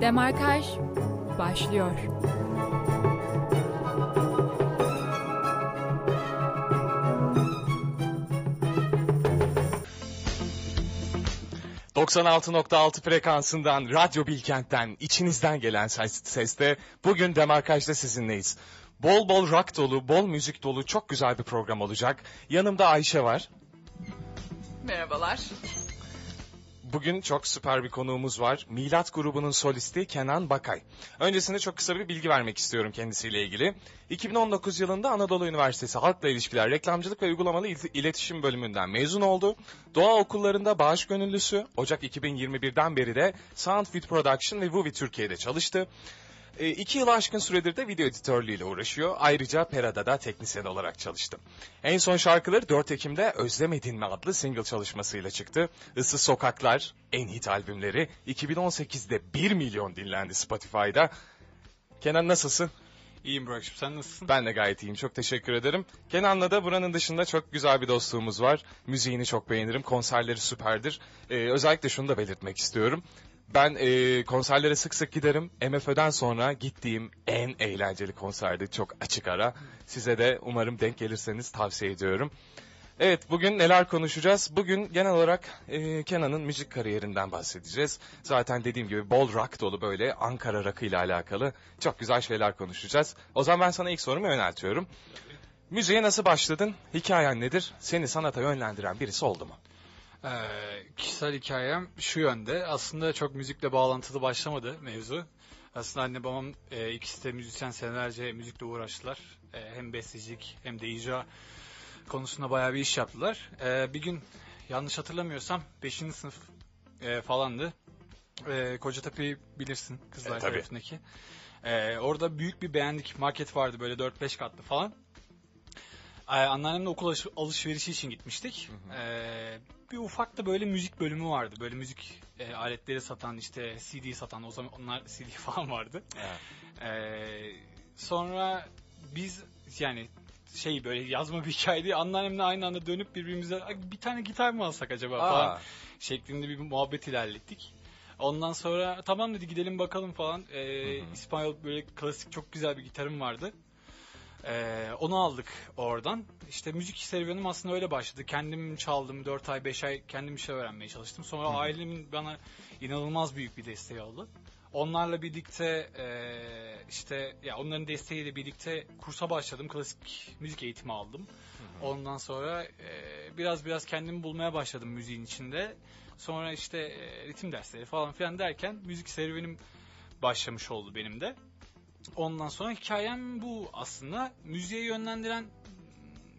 Demarkaj başlıyor. ...96.6 frekansından, Radyo Bilkent'ten, içinizden gelen ses, seste... ...bugün Demarkaj'da sizinleyiz. Bol bol rock dolu, bol müzik dolu çok güzel bir program olacak. Yanımda Ayşe var. Merhabalar. Bugün çok süper bir konuğumuz var. Milat grubunun solisti Kenan Bakay. Öncesinde çok kısa bir bilgi vermek istiyorum kendisiyle ilgili. 2019 yılında Anadolu Üniversitesi Halkla İlişkiler, Reklamcılık ve Uygulamalı İl- İletişim bölümünden mezun oldu. Doğa okullarında bağış gönüllüsü, Ocak 2021'den beri de Sound Fit Production ve Vuvi Türkiye'de çalıştı. E, iki yıl aşkın süredir de video editörlüğüyle uğraşıyor. Ayrıca Pera'da da teknisyen olarak çalıştı. En son şarkıları 4 Ekim'de Özlemedin mi adlı single çalışmasıyla çıktı. Isı Sokaklar, en hit albümleri 2018'de 1 milyon dinlendi Spotify'da. Kenan nasılsın? İyiyim Burak'cığım sen nasılsın? Ben de gayet iyiyim. Çok teşekkür ederim. Kenan'la da buranın dışında çok güzel bir dostluğumuz var. Müziğini çok beğenirim. Konserleri süperdir. Ee, özellikle şunu da belirtmek istiyorum. Ben e, konserlere sık sık giderim. MFÖ'den sonra gittiğim en eğlenceli konserdi. Çok açık ara. Size de umarım denk gelirseniz tavsiye ediyorum. Evet bugün neler konuşacağız? Bugün genel olarak e, Kenan'ın müzik kariyerinden bahsedeceğiz. Zaten dediğim gibi bol rock dolu böyle Ankara rock'ı ile alakalı çok güzel şeyler konuşacağız. O zaman ben sana ilk sorumu yöneltiyorum. Müziğe nasıl başladın? Hikayen nedir? Seni sanata yönlendiren birisi oldu mu? Ee, kişisel hikayem şu yönde. Aslında çok müzikle bağlantılı başlamadı mevzu. Aslında anne babam e, ikisi de müzisyen senelerce müzikle uğraştılar. E, hem bestecilik hem de icra konusunda bayağı bir iş yaptılar. E, bir gün yanlış hatırlamıyorsam 5. sınıf e, falandı. E, Kocatepe'yi bilirsin kızlar E, tarafındaki. E, orada büyük bir beğendik market vardı böyle 4-5 katlı falan. Ee, Anneannemle okul alış- alışverişi için gitmiştik. Ee, bir ufak da böyle müzik bölümü vardı. Böyle müzik e, aletleri satan işte CD satan o zaman onlar CD falan vardı. Ee, sonra biz yani şey böyle yazma bir hikayeydi. Anneannemle aynı anda dönüp birbirimize "Ay, bir tane gitar mı alsak acaba falan şeklinde bir muhabbet ilerlettik. Ondan sonra tamam dedi gidelim bakalım falan. Ee, İspanyol böyle klasik çok güzel bir gitarım vardı. Ee, onu aldık oradan. İşte müzik serüvenim aslında öyle başladı. Kendim çaldım 4 ay 5 ay kendim bir şey öğrenmeye çalıştım. Sonra ailemin bana inanılmaz büyük bir desteği oldu. Onlarla birlikte e, işte ya onların desteğiyle birlikte kursa başladım. Klasik müzik eğitimi aldım. Ondan sonra e, biraz biraz kendimi bulmaya başladım müziğin içinde. Sonra işte e, ritim dersleri falan filan derken müzik serüvenim başlamış oldu benim de. Ondan sonra hikayem bu aslında. Müziğe yönlendiren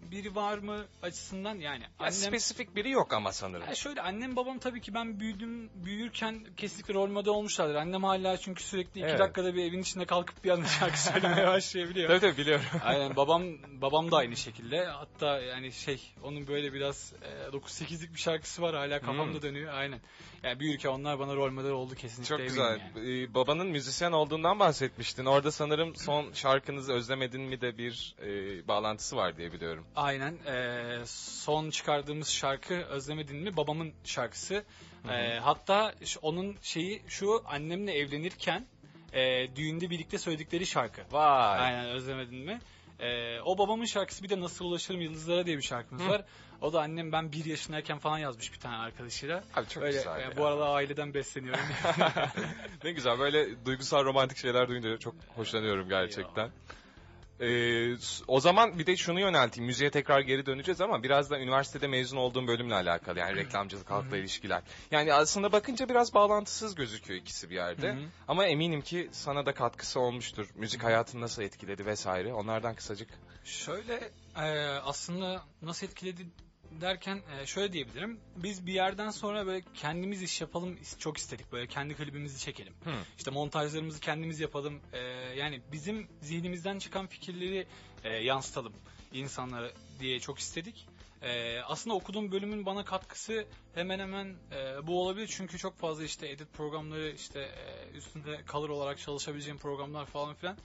biri var mı açısından yani Ya, annem Spesifik biri yok ama sanırım. Ya şöyle annem babam tabii ki ben büyüdüm büyürken kesinlikle rol model olmuşlardır. Annem hala çünkü sürekli iki Evet. dakikada bir evin içinde kalkıp bir anda şarkı söylemeye başlayabiliyor. Tabii tabii biliyorum. Aynen babam babam da aynı şekilde. Hatta yani şey onun böyle biraz e, 9-8'lik bir şarkısı var hala kafamda Hmm. dönüyor. Aynen. Yani büyürken onlar bana rol model oldu kesinlikle. Çok güzel. yani. Ee, babanın müzisyen olduğundan bahsetmiştin. Orada sanırım son şarkınızı özlemedin mi de bir e, bağlantısı var diye biliyorum. Aynen. Ee, son çıkardığımız şarkı Özlemedin mi? Babamın şarkısı. Ee, hatta onun şeyi şu annemle evlenirken e, düğünde birlikte söyledikleri şarkı. Vay. Aynen Özlemedin mi? Ee, o babamın şarkısı bir de Nasıl Ulaşırım Yıldızlara diye bir şarkımız Hı. var. O da annem ben bir yaşındayken falan yazmış bir tane arkadaşıyla. Abi çok Öyle, güzel. e, ya. bu arada aileden besleniyorum. ne güzel böyle duygusal romantik şeyler duyunca çok hoşlanıyorum gerçekten. Ee, o zaman bir de şunu yönelteyim. Müziğe tekrar geri döneceğiz ama biraz da üniversitede mezun olduğum bölümle alakalı. Yani reklamcılık, halkla ilişkiler. Yani aslında bakınca biraz bağlantısız gözüküyor ikisi bir yerde. Hı hı. Ama eminim ki sana da katkısı olmuştur. Müzik hayatını nasıl etkiledi vesaire. Onlardan kısacık. Şöyle e, aslında nasıl etkiledi derken e, şöyle diyebilirim. Biz bir yerden sonra böyle kendimiz iş yapalım çok istedik. Böyle kendi klibimizi çekelim. Hı. İşte montajlarımızı kendimiz yapalım. E, yani bizim zihnimizden çıkan fikirleri e, yansıtalım insanlara diye çok istedik. Aslında okuduğum bölümün bana katkısı hemen hemen e, bu olabilir. Çünkü çok fazla işte edit programları işte e, üstünde color olarak çalışabileceğim programlar falan filan.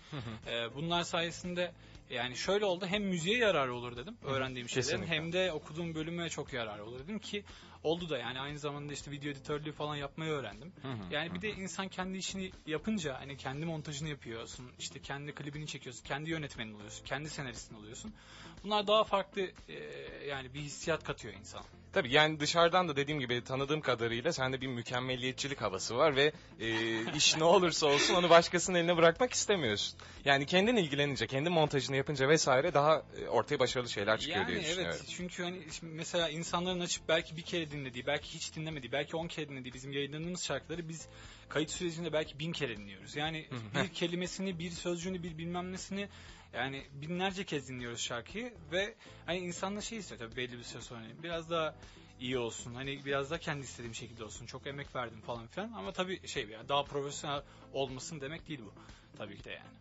E, bunlar sayesinde Yani şöyle oldu hem müziğe yararı olur dedim öğrendiğim şeylerin kesinlikle. hem de okuduğum bölüme çok yararı olur dedim ki oldu da yani aynı zamanda işte video editörlüğü falan yapmayı öğrendim. Yani bir de insan kendi işini yapınca hani kendi montajını yapıyorsun, işte kendi klibini çekiyorsun, kendi yönetmenin oluyorsun, kendi senaristin oluyorsun. Bunlar daha farklı e, yani bir hissiyat katıyor insana. Tabii yani dışarıdan da dediğim gibi tanıdığım kadarıyla sende bir mükemmelliyetçilik havası var ve e, iş ne olursa olsun onu başkasının eline bırakmak istemiyorsun. Yani kendin ilgilenince, kendi montajını yapınca vesaire daha e, ortaya başarılı şeyler çıkıyor Yani diye evet düşünüyorum. çünkü hani mesela insanların açıp belki bir kere dinlediği, belki hiç dinlemediği, belki on kere dinlediği bizim yayınladığımız şarkıları biz kayıt sürecinde belki bin kere dinliyoruz. Yani bir kelimesini, bir sözcüğünü, bir bilmem nesini yani binlerce kez dinliyoruz şarkıyı ve hani insanlar şey istiyor tabii belli bir süre sonra biraz daha iyi olsun. Hani biraz da kendi istediğim şekilde olsun. Çok emek verdim falan filan ama tabii şey ya daha profesyonel olmasın demek değil bu. Tabii ki de yani.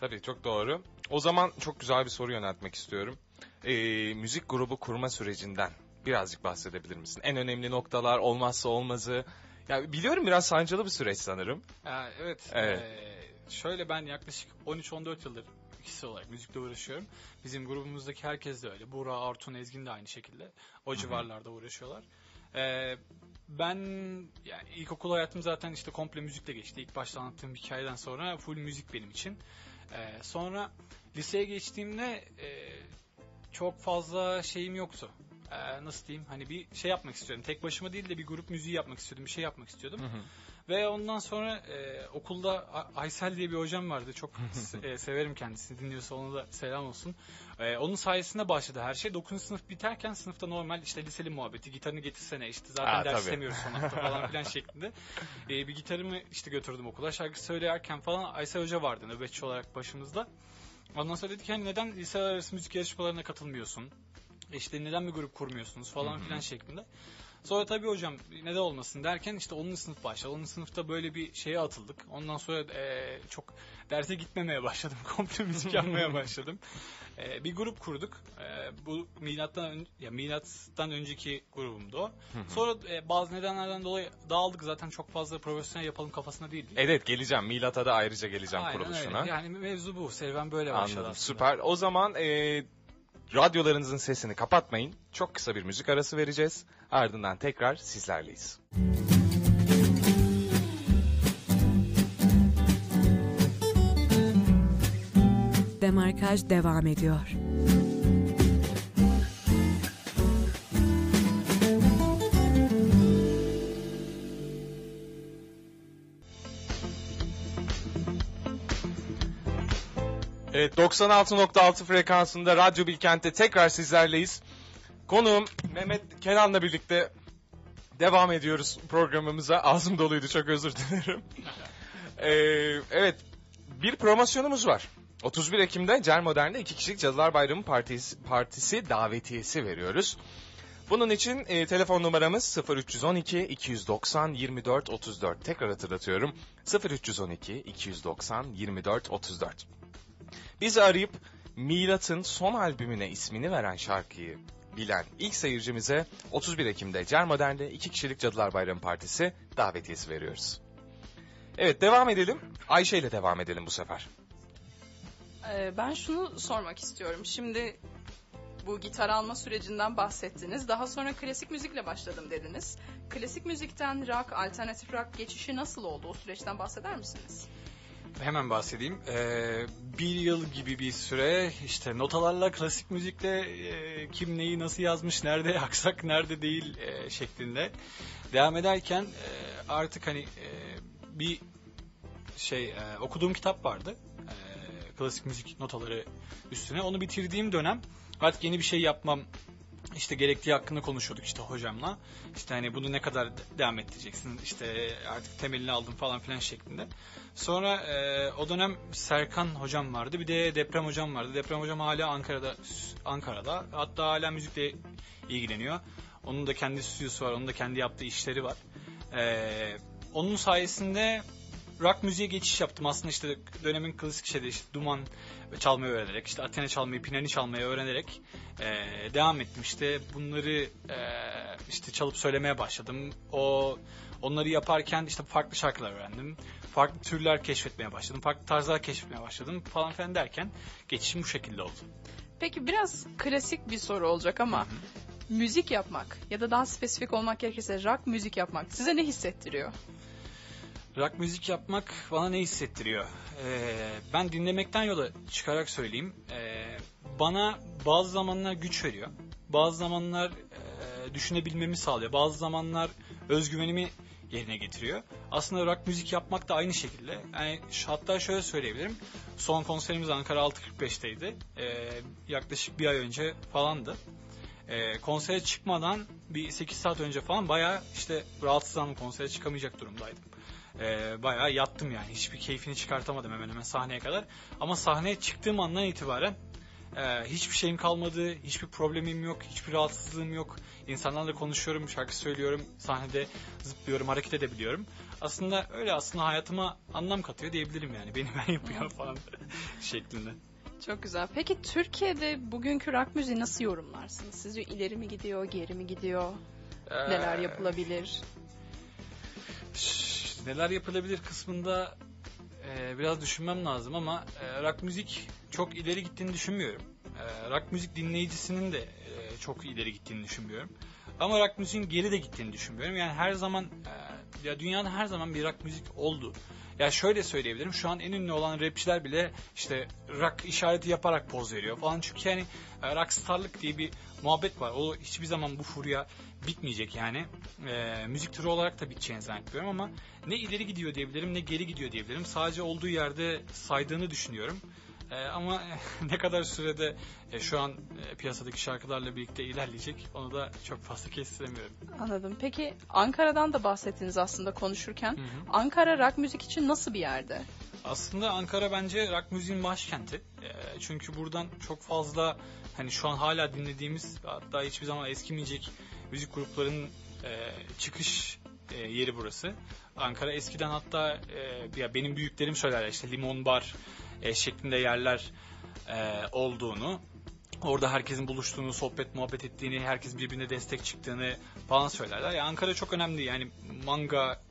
Tabii çok doğru. O zaman çok güzel bir soru yöneltmek istiyorum. E, müzik grubu kurma sürecinden birazcık bahsedebilir misin? En önemli noktalar, olmazsa olmazı. Ya biliyorum biraz sancılı bir süreç sanırım. Ha, evet. Evet. Ee, şöyle ben yaklaşık 13-14 yıldır kişisel olarak müzikle uğraşıyorum. Bizim grubumuzdaki herkes de öyle. Buğra, Artun, Ezgin de aynı şekilde. O civarlarda uğraşıyorlar. Ee, ben yani ilkokul hayatım zaten işte komple müzikle geçti. İlk başta anlattığım hikayeden sonra full müzik benim için. Ee, sonra liseye geçtiğimde e, çok fazla şeyim yoktu. Ee, nasıl diyeyim? Hani bir şey yapmak istiyordum. Tek başıma değil de bir grup müziği yapmak istiyordum. Bir şey yapmak istiyordum. Ve ondan sonra e, okulda Aysel diye bir hocam vardı. Çok e, severim kendisini. Dinliyorsa ona da selam olsun. E, onun sayesinde başladı her şey. 9. sınıf biterken sınıfta normal işte liseli muhabbeti. Gitarını getirsene işte zaten Ha, ders tabii. istemiyoruz son hafta falan filan şeklinde. E, bir gitarımı işte götürdüm okula. Şarkı söylerken falan Aysel Hoca vardı nöbetçi olarak başımızda. Ondan sonra dedik hani neden liseler arası müzik yarışmalarına katılmıyorsun? İşte neden bir grup kurmuyorsunuz falan filan şeklinde. Sonra tabii hocam neden olmasın derken işte 10. sınıf başladı. 10. sınıfta böyle bir şeye atıldık. Ondan sonra eee, çok derse gitmemeye başladım. Komple müzik yapmaya başladım. Eee, bir grup kurduk. Eee, bu milattan ön- ya milattan önceki grubumdu o. Sonra eee, bazı nedenlerden dolayı dağıldık. Zaten çok fazla profesyonel yapalım kafasında değildik. Evet geleceğim. Milat'a da ayrıca geleceğim Aynen kuruluşuna. öyle. Yani mevzu bu. Serüven böyle başladı Anladım. aslında. Süper. O zaman e, radyolarınızın sesini kapatmayın. Çok kısa bir müzik arası vereceğiz. Ardından tekrar sizlerleyiz. Demarkaj devam ediyor. Evet 96.6 frekansında Radyo Bilkent'te tekrar sizlerleyiz. Konuğum Mehmet Kenan'la birlikte devam ediyoruz programımıza. Ağzım doluydu çok özür dilerim. Ee, evet bir promosyonumuz var. 31 Ekim'de Cer Modern'de iki kişilik Cadılar Bayramı Partisi, Partisi davetiyesi veriyoruz. Bunun için e, telefon numaramız 0312 290 24 34. Tekrar hatırlatıyorum. 0312 290 24 34. Bizi arayıp Milat'ın son albümüne ismini veren şarkıyı bilen ilk seyircimize 31 Ekim'de Cermodern'de iki kişilik Cadılar Bayramı Partisi davetiyesi veriyoruz. Evet devam edelim. Ayşe ile devam edelim bu sefer. Ee, ben şunu sormak istiyorum. Şimdi bu gitar alma sürecinden bahsettiniz. Daha sonra klasik müzikle başladım dediniz. Klasik müzikten rock, alternatif rock geçişi nasıl oldu? O süreçten bahseder misiniz? Hemen bahsedeyim. Ee, bir yıl gibi bir süre işte notalarla, klasik müzikle e, kim neyi nasıl yazmış, nerede aksak, nerede değil e, şeklinde devam ederken e, artık hani e, bir şey e, okuduğum kitap vardı. E, klasik müzik notaları üstüne. Onu bitirdiğim dönem artık yeni bir şey yapmam işte gerektiği hakkında konuşuyorduk işte hocamla. İşte hani bunu ne kadar devam ettireceksin işte artık temelini aldım falan filan şeklinde. Sonra e, o dönem Serkan hocam vardı. Bir de Deprem hocam vardı. Deprem hocam hala Ankara'da Ankara'da. Hatta hala müzikle ilgileniyor. Onun da kendi stüdyosu var. Onun da kendi yaptığı işleri var. E, onun sayesinde rock müziğe geçiş yaptım. Aslında işte dönemin klasik şeyleri işte duman çalmayı öğrenerek, işte Athena çalmayı, Pinani çalmayı öğrenerek e, devam ettim. İşte bunları e, işte çalıp söylemeye başladım. O onları yaparken işte farklı şarkılar öğrendim. Farklı türler keşfetmeye başladım. Farklı tarzlar keşfetmeye başladım falan filan derken geçişim bu şekilde oldu. Peki biraz klasik bir soru olacak ama müzik yapmak ya da daha spesifik olmak gerekirse rock müzik yapmak size ne hissettiriyor? Rock müzik yapmak bana ne hissettiriyor? Ee, ben dinlemekten yola çıkarak söyleyeyim. Ee, bana bazı zamanlar güç veriyor. Bazı zamanlar e, düşünebilmemi sağlıyor. Bazı zamanlar özgüvenimi yerine getiriyor. Aslında rock müzik yapmak da aynı şekilde. Yani hatta şöyle söyleyebilirim. Son konserimiz Ankara 6.45'teydi. Ee, yaklaşık bir ay önce falandı. Ee, konsere çıkmadan bir 8 saat önce falan bayağı işte rahatsızlandım konsere çıkamayacak durumdaydım. Ee, bayağı yattım yani. Hiçbir keyfini çıkartamadım hemen hemen sahneye kadar. Ama sahneye çıktığım andan itibaren e, hiçbir şeyim kalmadı, hiçbir problemim yok, hiçbir rahatsızlığım yok. İnsanlarla konuşuyorum, şarkı söylüyorum, sahnede zıplıyorum, hareket edebiliyorum. Aslında öyle aslında hayatıma anlam katıyor diyebilirim yani. Beni ben yapıyorum falan şeklinde. Çok güzel. Peki Türkiye'de bugünkü rock müziği nasıl yorumlarsınız? Sizce ileri mi gidiyor, geri mi gidiyor? Neler Ee, yapılabilir? Neler yapılabilir kısmında e, biraz düşünmem lazım ama e, rock müzik çok ileri gittiğini düşünmüyorum. E, rock müzik dinleyicisinin de e, çok ileri gittiğini düşünmüyorum. Ama rock müziğin geri de gittiğini düşünmüyorum. Yani her zaman e, ya dünyada her zaman bir rock müzik oldu. Ya şöyle söyleyebilirim. Şu an en ünlü olan rapçiler bile işte rock işareti yaparak poz veriyor falan. Çünkü yani e, rockstarlık diye bir muhabbet var. O hiçbir zaman bu furya bitmeyecek yani. E, müzik türü olarak da biteceğini zannetmiyorum ama ne ileri gidiyor diyebilirim ne geri gidiyor diyebilirim. Sadece olduğu yerde saydığını düşünüyorum. E, ama ne kadar sürede e, şu an e, piyasadaki şarkılarla birlikte ilerleyecek onu da çok fazla kestiremiyorum. Anladım. Peki Ankara'dan da bahsettiniz aslında konuşurken. Hı hı. Ankara rock müzik için nasıl bir yerde? Aslında Ankara bence rock müziğin başkenti. Ee, çünkü buradan çok fazla hani şu an hala dinlediğimiz hatta hiçbir zaman eskimeyecek müzik gruplarının e, çıkış e, yeri burası. Ankara eskiden hatta e, ya benim büyüklerim söylerler işte limon bar e, şeklinde yerler e, olduğunu. Orada herkesin buluştuğunu, sohbet muhabbet ettiğini, herkes birbirine destek çıktığını falan söylerler. Ya Ankara çok önemli yani manga,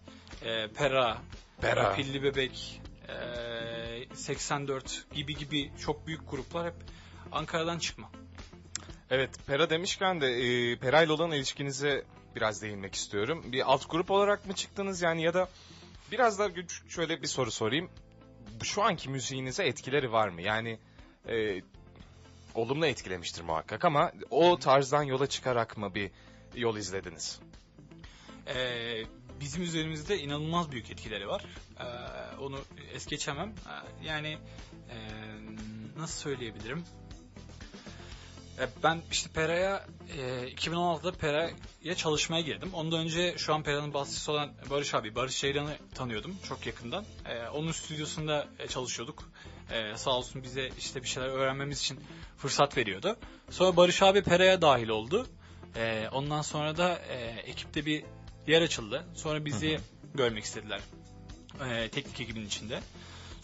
e, pera, Pera. Pilli Bebek, e, 84 gibi gibi çok büyük gruplar hep Ankara'dan çıkma. Evet, Pera demişken de e, Pera ile olan ilişkinize biraz değinmek istiyorum. Bir alt grup olarak mı çıktınız yani ya da biraz da güç- şöyle bir soru sorayım. Şu anki müziğinize etkileri var mı? Yani e, olumlu etkilemiştir muhakkak ama o tarzdan yola çıkarak mı bir yol izlediniz? Ee, bizim üzerimizde inanılmaz büyük etkileri var. Ee, onu es geçemem. Ee, yani e, nasıl söyleyebilirim? Ee, Ben işte Pera'ya e, 2016'da Pera'ya çalışmaya girdim. Ondan önce şu an Pera'nın basçısı olan Barış abi, Barış Ceylan'ı tanıyordum çok yakından. Ee, onun stüdyosunda e, çalışıyorduk. Ee, sağ olsun bize işte bir şeyler öğrenmemiz için fırsat veriyordu. Sonra Barış abi Pera'ya dahil oldu. Ee, ondan sonra da e, ekipte bir yer açıldı. Sonra bizi görmek istediler. Ee, teknik ekibin içinde.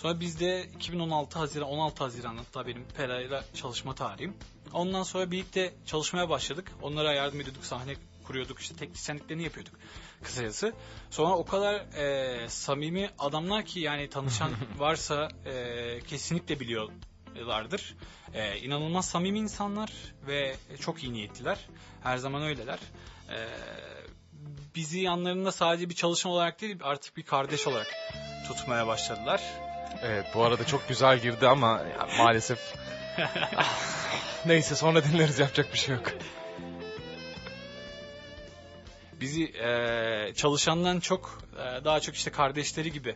Sonra biz de 2016 Haziran 16 Haziran hatta benim Pera'yla çalışma tarihim. Ondan sonra birlikte çalışmaya başladık. Onlara yardım ediyorduk, sahne kuruyorduk, işte teknisyenliklerini yapıyorduk kısacası. Sonra o kadar e, samimi adamlar ki yani tanışan varsa e, kesinlikle biliyorlardır. E, inanılmaz samimi insanlar ve çok iyi niyetliler. Her zaman öyleler. E, bizi yanlarında sadece bir çalışma olarak değil artık bir kardeş olarak tutmaya başladılar. Evet, bu arada çok güzel girdi ama ya, maalesef neyse sonra dinleriz yapacak bir şey yok. bizi e, çalışandan çok e, daha çok işte kardeşleri gibi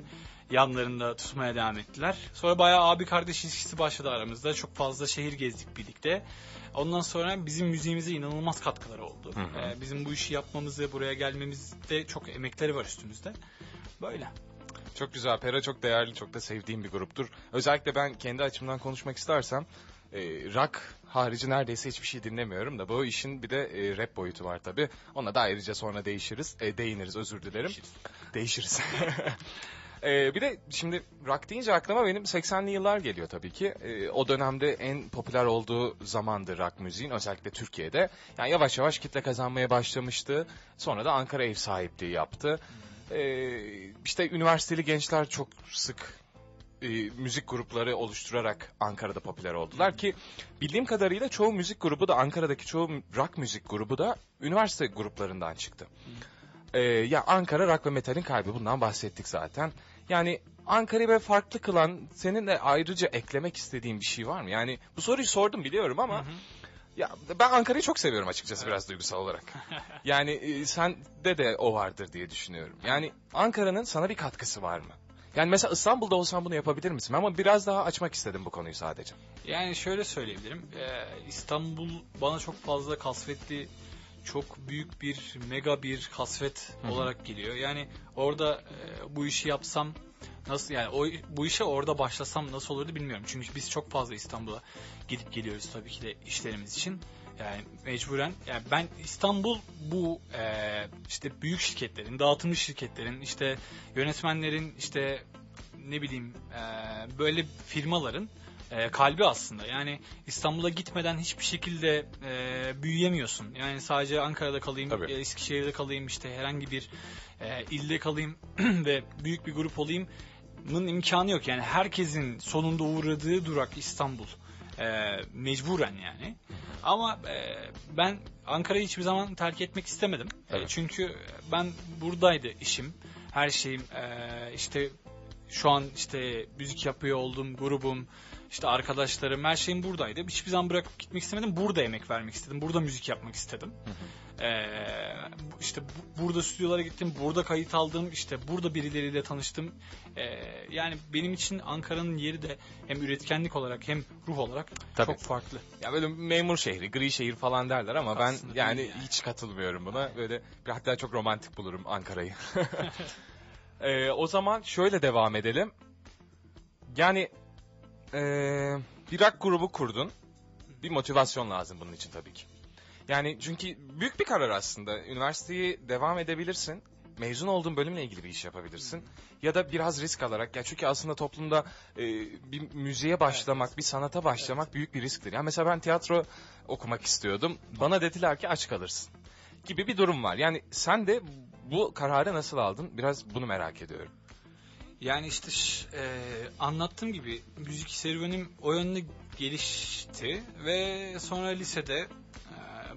yanlarında tutmaya devam ettiler. Sonra bayağı abi kardeş ilişkisi başladı aramızda. Çok fazla şehir gezdik birlikte. Ondan sonra bizim müziğimize inanılmaz katkıları oldu. Hı hı. E, bizim bu işi yapmamızı, buraya gelmemizde çok emekleri var üstümüzde. Böyle. Çok güzel. Pera çok değerli, çok da sevdiğim bir gruptur. Özellikle ben kendi açımdan konuşmak istersem e, rock harici neredeyse hiçbir şey dinlemiyorum da bu işin bir de e, rap boyutu var tabi. Ona da ayrıca sonra değişiriz, e, değiniriz özür dilerim. Değişiriz. Ee, bir de şimdi rock deyince aklıma benim 80'li yıllar geliyor tabii ki. Ee, o dönemde en popüler olduğu zamandı rock müziğin özellikle Türkiye'de. Yani yavaş yavaş kitle kazanmaya başlamıştı. Sonra da Ankara ev sahipliği yaptı. Ee, işte üniversiteli gençler çok sık e, müzik grupları oluşturarak Ankara'da popüler oldular ki bildiğim kadarıyla çoğu müzik grubu da Ankara'daki çoğu rock müzik grubu da üniversite gruplarından çıktı. Ee, ya Ankara rock ve metalin kalbi bundan bahsettik zaten. Yani Ankara'yı böyle farklı kılan senin de ayrıca eklemek istediğin bir şey var mı? Yani bu soruyu sordum biliyorum ama ya ben Ankara'yı çok seviyorum açıkçası biraz duygusal olarak. Yani e, sende de o vardır diye düşünüyorum. Yani Ankara'nın sana bir katkısı var mı? Yani mesela İstanbul'da olsan bunu yapabilir misin? Ama biraz daha açmak istedim bu konuyu sadece. Yani şöyle söyleyebilirim. Ee, İstanbul bana çok fazla kasvetli, çok büyük bir, mega bir kasvet Hı hı. olarak geliyor. Yani orada e, bu işi yapsam nasıl yani o bu işe orada başlasam nasıl olurdu bilmiyorum. Çünkü biz çok fazla İstanbul'a gidip geliyoruz tabii ki de işlerimiz için. Yani mecburen yani ben İstanbul bu e, işte büyük şirketlerin, dağıtımcı şirketlerin, işte yönetmenlerin işte ne bileyim e, böyle firmaların e, kalbi aslında. Yani İstanbul'a gitmeden hiçbir şekilde e, büyüyemiyorsun. Yani sadece Ankara'da kalayım, Tabii. e, Eskişehir'de kalayım, işte herhangi bir e, ilde kalayım ve büyük bir grup olayım. Bunun imkanı yok. Yani herkesin sonunda uğradığı durak İstanbul. E, mecburen yani. Ama e, ben Ankara'yı hiçbir zaman terk etmek istemedim. E, çünkü ben buradaydı işim. Her şeyim e, işte şu an işte müzik yapıyor olduğum grubum, işte arkadaşlarım, her şeyim buradaydı. Hiçbir zaman bırakıp gitmek istemedim. Burada emek vermek istedim. Burada müzik yapmak istedim. Ee, işte bu- burada stüdyolara gittim, burada kayıt aldım, işte burada birileriyle tanıştım. Ee, yani benim için Ankara'nın yeri de hem üretkenlik olarak hem ruh olarak Tabii. çok farklı. Ya böyle memur şehri, gri şehir falan derler ama ben yani yani. hiç katılmıyorum buna. Böyle bir hatta çok romantik bulurum Ankara'yı. Ee, o zaman şöyle devam edelim. Yani ee, bir rock grubu kurdun. Bir motivasyon lazım bunun için tabii ki. Yani çünkü büyük bir karar aslında. Üniversiteyi devam edebilirsin. Mezun olduğun bölümle ilgili bir iş yapabilirsin. Ya da biraz risk alarak. Ya çünkü aslında toplumda e, bir müziğe başlamak, bir sanata başlamak büyük bir risktir. Yani mesela ben tiyatro okumak istiyordum. Bana dediler ki aç kalırsın. Gibi bir durum var. Yani sen de bu kararı nasıl aldın? Biraz bunu merak ediyorum. Yani işte e, anlattığım gibi müzik serüvenim o yönde gelişti ve sonra lisede e,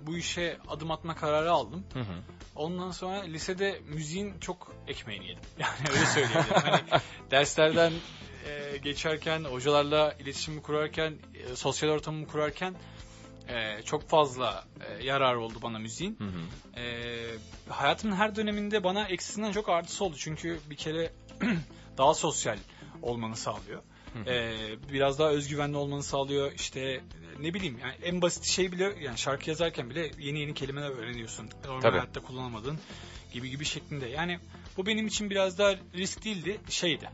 bu işe adım atma kararı aldım. Hı hı. Ondan sonra lisede müziğin çok ekmeğini yedim. Yani öyle söyleyebilirim. hani derslerden e, geçerken, hocalarla iletişimi kurarken, e, sosyal ortamımı kurarken e, çok fazla e, yarar oldu bana müziğin. Hı hı. Ee, hayatımın her döneminde bana eksisinden çok artısı oldu. Çünkü bir kere daha sosyal olmanı sağlıyor. Ee, biraz daha özgüvenli olmanı sağlıyor. İşte ne bileyim yani en basit şey bile yani şarkı yazarken bile yeni yeni kelimeler öğreniyorsun. Normal Tabii. hayatta kullanamadığın gibi gibi şeklinde. Yani bu benim için biraz daha risk değildi. Şeydi.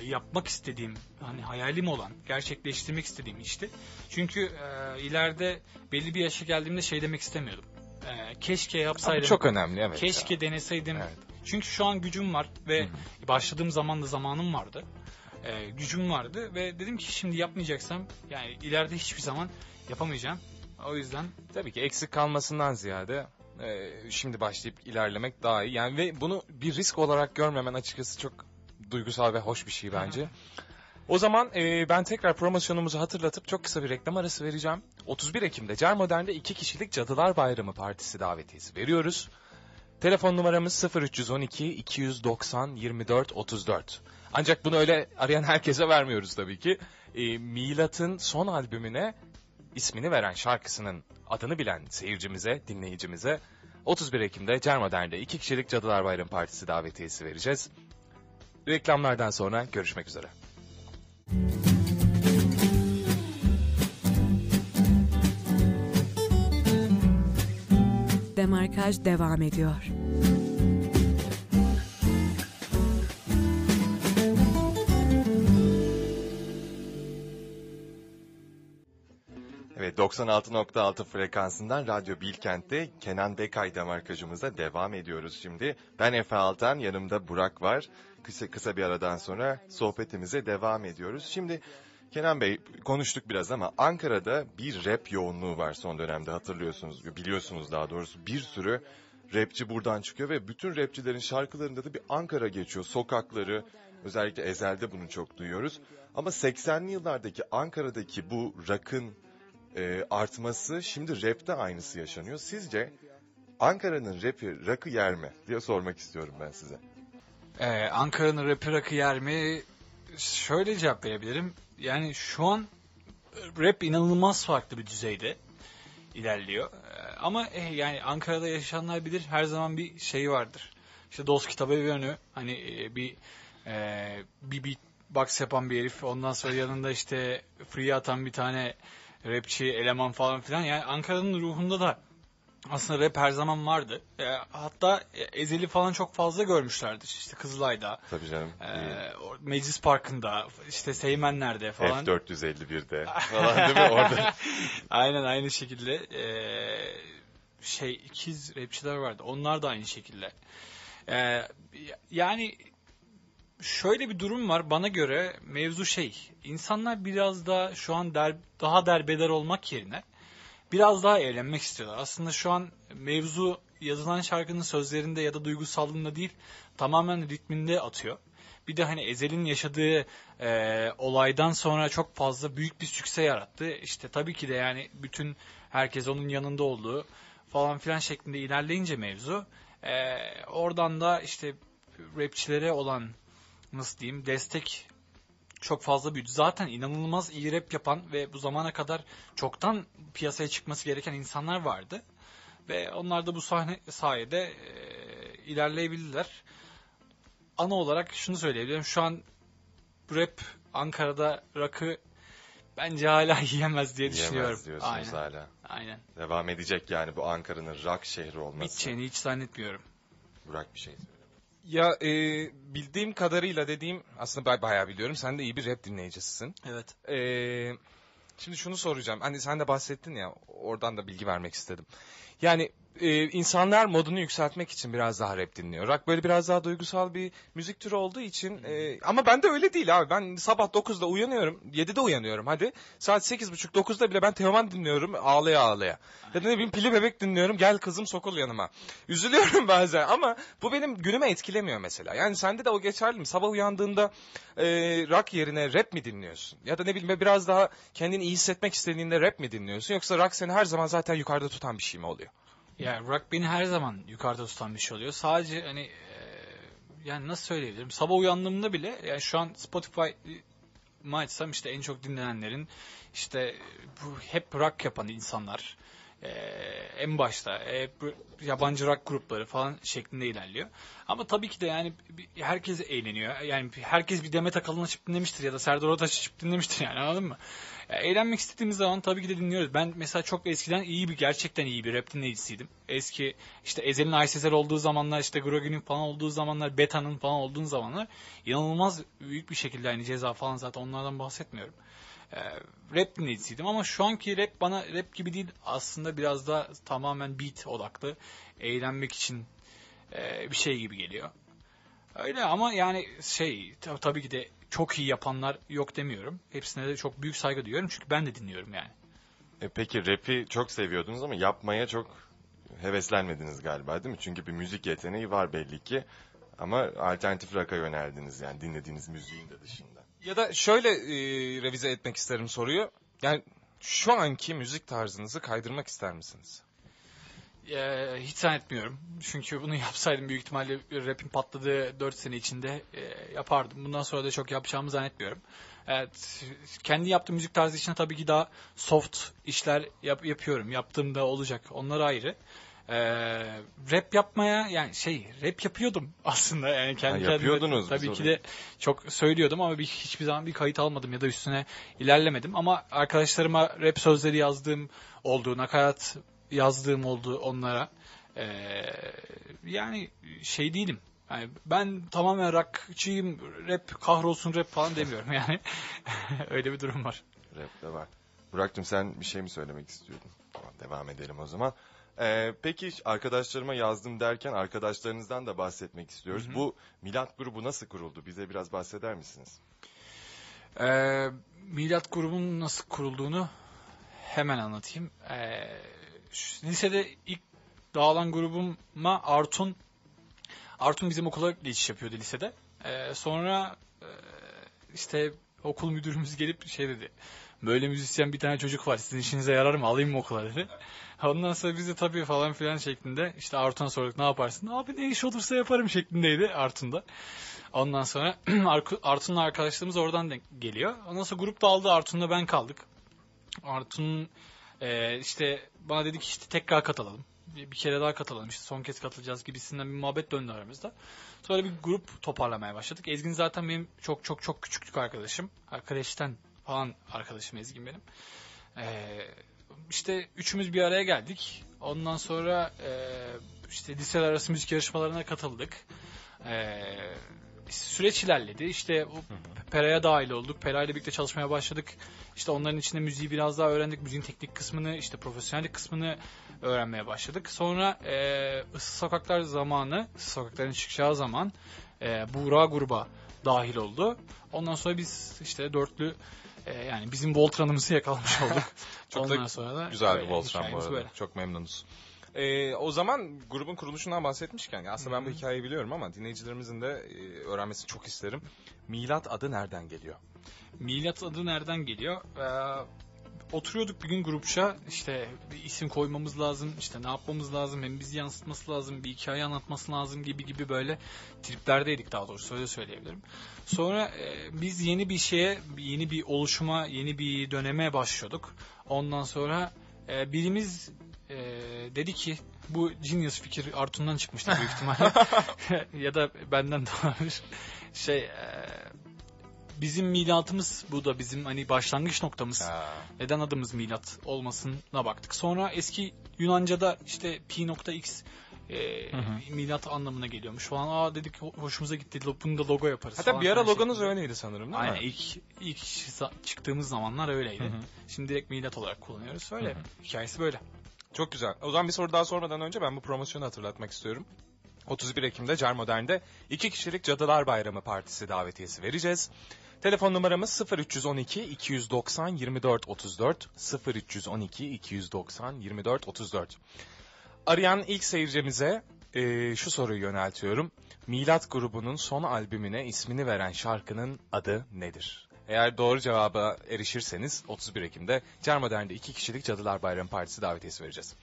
e, yapmak istediğim hani hayalim olan gerçekleştirmek istediğim işti. Çünkü e, ileride belli bir yaşa geldiğimde şey demek istemiyordum. E, keşke yapsaydım. çok önemli evet. Keşke ya. deneseydim. Evet. Çünkü şu an gücüm var ve Hı başladığım zaman da zamanım vardı. Ee, gücüm vardı ve dedim ki şimdi yapmayacaksam yani ileride hiçbir zaman yapamayacağım. O yüzden Tabii ki eksik kalmasından ziyade e, şimdi başlayıp ilerlemek daha iyi. Yani ve bunu bir risk olarak görmemen açıkçası çok duygusal ve hoş bir şey bence. O zaman e, ben tekrar promosyonumuzu hatırlatıp çok kısa bir reklam arası vereceğim. 31 Ekim'de Cer Modern'de iki kişilik Cadılar Bayramı Partisi davetiyesi veriyoruz. Telefon numaramız 0312 290 24 34. Ancak bunu öyle arayan herkese vermiyoruz tabii ki. E, Milat'ın son albümüne ismini veren şarkısının adını bilen seyircimize, dinleyicimize 31 Ekim'de Cer Modern'de iki kişilik Cadılar Bayramı Partisi davetiyesi vereceğiz. Reklamlardan sonra görüşmek üzere. Demarkaj devam ediyor. Evet 96.6 frekansından Radyo Bilkent'te Kenan Bekay demarkajımıza devam ediyoruz şimdi. Ben Efe Altan, yanımda Burak var. Kısa, kısa bir aradan sonra sohbetimize devam ediyoruz. Şimdi Kenan Bey konuştuk biraz ama Ankara'da bir rap yoğunluğu var son dönemde hatırlıyorsunuz, biliyorsunuz daha doğrusu bir sürü rapçi buradan çıkıyor ve bütün rapçilerin şarkılarında da bir Ankara geçiyor. Sokakları, özellikle Ezel'de bunu çok duyuyoruz. Ama 80'li yıllardaki Ankara'daki bu rock'ın e, artması şimdi rapte aynısı yaşanıyor. Sizce Ankara'nın rapi rock'ı yer mi diye sormak istiyorum ben size. Ee, Ankara'nın rapi rakı yer mi? Şöyle cevap verebilirim. Yani şu an rap inanılmaz farklı bir düzeyde ilerliyor. Ee, ama eh, yani Ankara'da yaşayanlar bilir her zaman bir şey vardır. İşte dost kitabı bir önü hani e, bir e, bir beatbox yapan bir herif ondan sonra yanında işte free atan bir tane rapçi eleman falan filan yani Ankara'nın ruhunda da aslında rap her zaman vardı. E, hatta Ezeli falan çok fazla görmüşlerdir. İşte Kızılay'da, Tabii canım. e, Meclis Parkı'nda, işte Seymenler'de falan. F451'de falan değil mi orada? Aynen aynı şekilde. E, şey ikiz rapçiler vardı. Onlar da aynı şekilde. E, yani şöyle bir durum var. Bana göre mevzu şey. İnsanlar biraz da şu an der, daha derbeder olmak yerine biraz daha eğlenmek istiyorlar. Aslında şu an mevzu yazılan şarkının sözlerinde ya da duygusallığında değil tamamen ritminde atıyor. Bir de hani Ezel'in yaşadığı e, olaydan sonra çok fazla büyük bir sükse yarattı. İşte tabii ki de yani bütün herkes onun yanında olduğu falan filan şeklinde ilerleyince mevzu e, oradan da işte rapçilere olan nasıl diyeyim destek çok fazla büyüdü. Zaten inanılmaz iyi rap yapan ve bu zamana kadar çoktan piyasaya çıkması gereken insanlar vardı. Ve onlar da bu sahne sayede e, ilerleyebildiler. Ana olarak şunu söyleyebilirim. Şu an rap Ankara'da rakı bence hala yiyemez diye düşünüyorum. Yiyemez diyorsunuz Aynen. hala. Aynen. Devam edecek yani bu Ankara'nın rock şehri olması. Biteceğini hiç zannetmiyorum. Burak bir şey söyle. Ya e, bildiğim kadarıyla dediğim aslında ben bayağı biliyorum. Sen de iyi bir rap dinleyicisisin. Evet. E, şimdi şunu soracağım. Hani sen de bahsettin ya oradan da bilgi vermek istedim. Yani e, insanlar modunu yükseltmek için biraz daha rap dinliyor. Rock böyle biraz daha duygusal bir müzik türü olduğu için e, ama ben de öyle değil abi. Ben sabah 9'da uyanıyorum. 7'de uyanıyorum hadi. Saat 8.30-9'da bile ben Teoman dinliyorum ağlaya ağlaya. Ya da ne bileyim Pili Bebek dinliyorum. Gel kızım sokul yanıma. Üzülüyorum bazen ama bu benim günüme etkilemiyor mesela. Yani sende de o geçerli mi? Sabah uyandığında e, rock yerine rap mi dinliyorsun? Ya da ne bileyim biraz daha kendini iyi hissetmek istediğinde rap mi dinliyorsun? Yoksa rock seni her zaman zaten yukarıda tutan bir şey mi oluyor? Ya rock beni her zaman yukarıda tutan bir şey oluyor. Sadece hani e, yani nasıl söyleyebilirim? Sabah uyandığımda bile yani şu an Spotify açsam işte en çok dinlenenlerin işte bu hep rock yapan insanlar e, en başta hep yabancı rock grupları falan şeklinde ilerliyor. Ama tabii ki de yani herkes eğleniyor. Yani herkes bir Demet Akalın açıp dinlemiştir ya da Serdar Ortaç açıp dinlemiştir yani anladın mı? Eğlenmek istediğimiz zaman tabii ki de dinliyoruz. Ben mesela çok eskiden iyi bir gerçekten iyi bir rap dinleyicisiydim. Eski işte Ezel'in Aysezer olduğu zamanlar işte Grogi'nin falan olduğu zamanlar Beta'nın falan olduğu zamanlar inanılmaz büyük bir şekilde hani ceza falan zaten onlardan bahsetmiyorum. Ee, rap dinleyicisiydim ama şu anki rap bana rap gibi değil aslında biraz da tamamen beat odaklı eğlenmek için e, bir şey gibi geliyor. Öyle ama yani şey tabii ki de çok iyi yapanlar yok demiyorum. Hepsine de çok büyük saygı duyuyorum çünkü ben de dinliyorum yani. E peki rap'i çok seviyordunuz ama yapmaya çok heveslenmediniz galiba değil mi? Çünkü bir müzik yeteneği var belli ki. Ama alternatif rock'a yöneldiniz yani dinlediğiniz müziğin de dışında. Ya da şöyle e, revize etmek isterim soruyu. Yani şu anki müzik tarzınızı kaydırmak ister misiniz? Ee, hiç zannetmiyorum. Çünkü bunu yapsaydım büyük ihtimalle rap'in patladığı 4 sene içinde e, yapardım. Bundan sonra da çok yapacağımı zannetmiyorum. Evet, kendi yaptığım müzik tarzı için tabii ki daha soft işler yap, yapıyorum. Yaptığımda olacak. Onlar ayrı. Ee, rap yapmaya yani şey rap yapıyordum aslında yani kendi ha, yapıyordunuz tabii ki de çok söylüyordum ama bir, hiçbir zaman bir kayıt almadım ya da üstüne ilerlemedim ama arkadaşlarıma rap sözleri yazdığım oldu nakarat yazdığım oldu onlara ee, yani şey değilim yani ben tamamen rockçıyım rap kahrolsun rap falan demiyorum yani öyle bir durum var. Rap de var. Burak'cığım sen bir şey mi söylemek istiyordun? Tamam devam edelim o zaman. Ee, peki arkadaşlarıma yazdım derken arkadaşlarınızdan da bahsetmek istiyoruz. Hı hı. Bu Milat grubu nasıl kuruldu? Bize biraz bahseder misiniz? Ee, Milat grubunun nasıl kurulduğunu hemen anlatayım. Ee, lisede ilk dağılan grubuma Artun Artun bizim okula geçiş yapıyordu lisede. Ee, sonra e, işte okul müdürümüz gelip şey dedi. Böyle müzisyen bir tane çocuk var. Sizin işinize yarar mı? Alayım mı okula dedi. Ondan sonra biz de tabii falan filan şeklinde işte Artun'a sorduk ne yaparsın? Abi ne iş olursa yaparım şeklindeydi Artun'da. Ondan sonra Artun'la arkadaşlarımız oradan geliyor. Ondan sonra grup dağıldı. Artun'la ben kaldık. Artun e, işte bana dedi ki işte tekrar katılalım. Bir, bir kere daha katılalım işte son kez katılacağız gibisinden bir muhabbet döndü aramızda. Sonra bir grup toparlamaya başladık. Ezgin zaten benim çok çok çok küçüklük arkadaşım. Kreşten falan arkadaşım Ezgin benim. E, işte üçümüz bir araya geldik. Ondan sonra e, işte liseler arası müzik yarışmalarına katıldık. E, süreç ilerledi. İşte o Pera'ya dahil olduk. Pera ile birlikte çalışmaya başladık. İşte onların içinde müziği biraz daha öğrendik. Müziğin teknik kısmını, işte profesyonellik kısmını öğrenmeye başladık. Sonra e, Issız Sokaklar zamanı, Issız Sokakların çıkacağı zaman e, Buğra gruba dahil oldu. Ondan sonra biz işte dörtlü e, yani bizim Voltran'ımızı yakalamış olduk. Çok da Ondan sonra da Güzel bir Voltran bu arada. böyle. Çok memnunuz. Ee, o zaman grubun kuruluşundan bahsetmişken aslında ben bu hikayeyi biliyorum ama dinleyicilerimizin de e, öğrenmesini çok isterim. Milat adı nereden geliyor? Milat adı nereden geliyor? Ee, oturuyorduk bir gün grupça işte bir isim koymamız lazım işte ne yapmamız lazım hem bizi yansıtması lazım bir hikaye anlatması lazım gibi gibi böyle triplerdeydik daha doğrusu öyle söyleyebilirim. Sonra e, biz yeni bir şeye yeni bir oluşuma yeni bir döneme başlıyorduk. Ondan sonra e, birimiz e, dedi ki bu genius fikir Artun'dan çıkmıştı büyük ihtimalle ya da benden de olabilir. Şey e, bizim milatımız bu da bizim hani başlangıç noktamız. Ha, Neden adımız milat olmasına baktık. Sonra eski Yunanca'da işte p.x e, Hı hı. milat anlamına geliyormuş falan. Aa dedik ho- hoşumuza gitti. Bunu da logo yaparız. Hatta falan bir ara logonuz şeklinde. öyleydi sanırım değil Aynen mi? ilk ilk çıktığımız zamanlar öyleydi. Hı hı. Şimdi direkt milat olarak kullanıyoruz. Öyle. Hı hı. Hikayesi böyle. Çok güzel. O zaman bir soru daha sormadan önce ben bu promosyonu hatırlatmak istiyorum. 31 Ekim'de Car Modern'de iki kişilik Cadılar Bayramı Partisi davetiyesi vereceğiz. Telefon numaramız 0312 290 24 34 0312 290 24 34. Arayan ilk seyircimize e, şu soruyu yöneltiyorum. Milat grubunun son albümüne ismini veren şarkının adı nedir? Eğer doğru cevaba erişirseniz 31 Ekim'de Car Modern'de iki kişilik Cadılar Bayramı Partisi davetiyesi vereceğiz.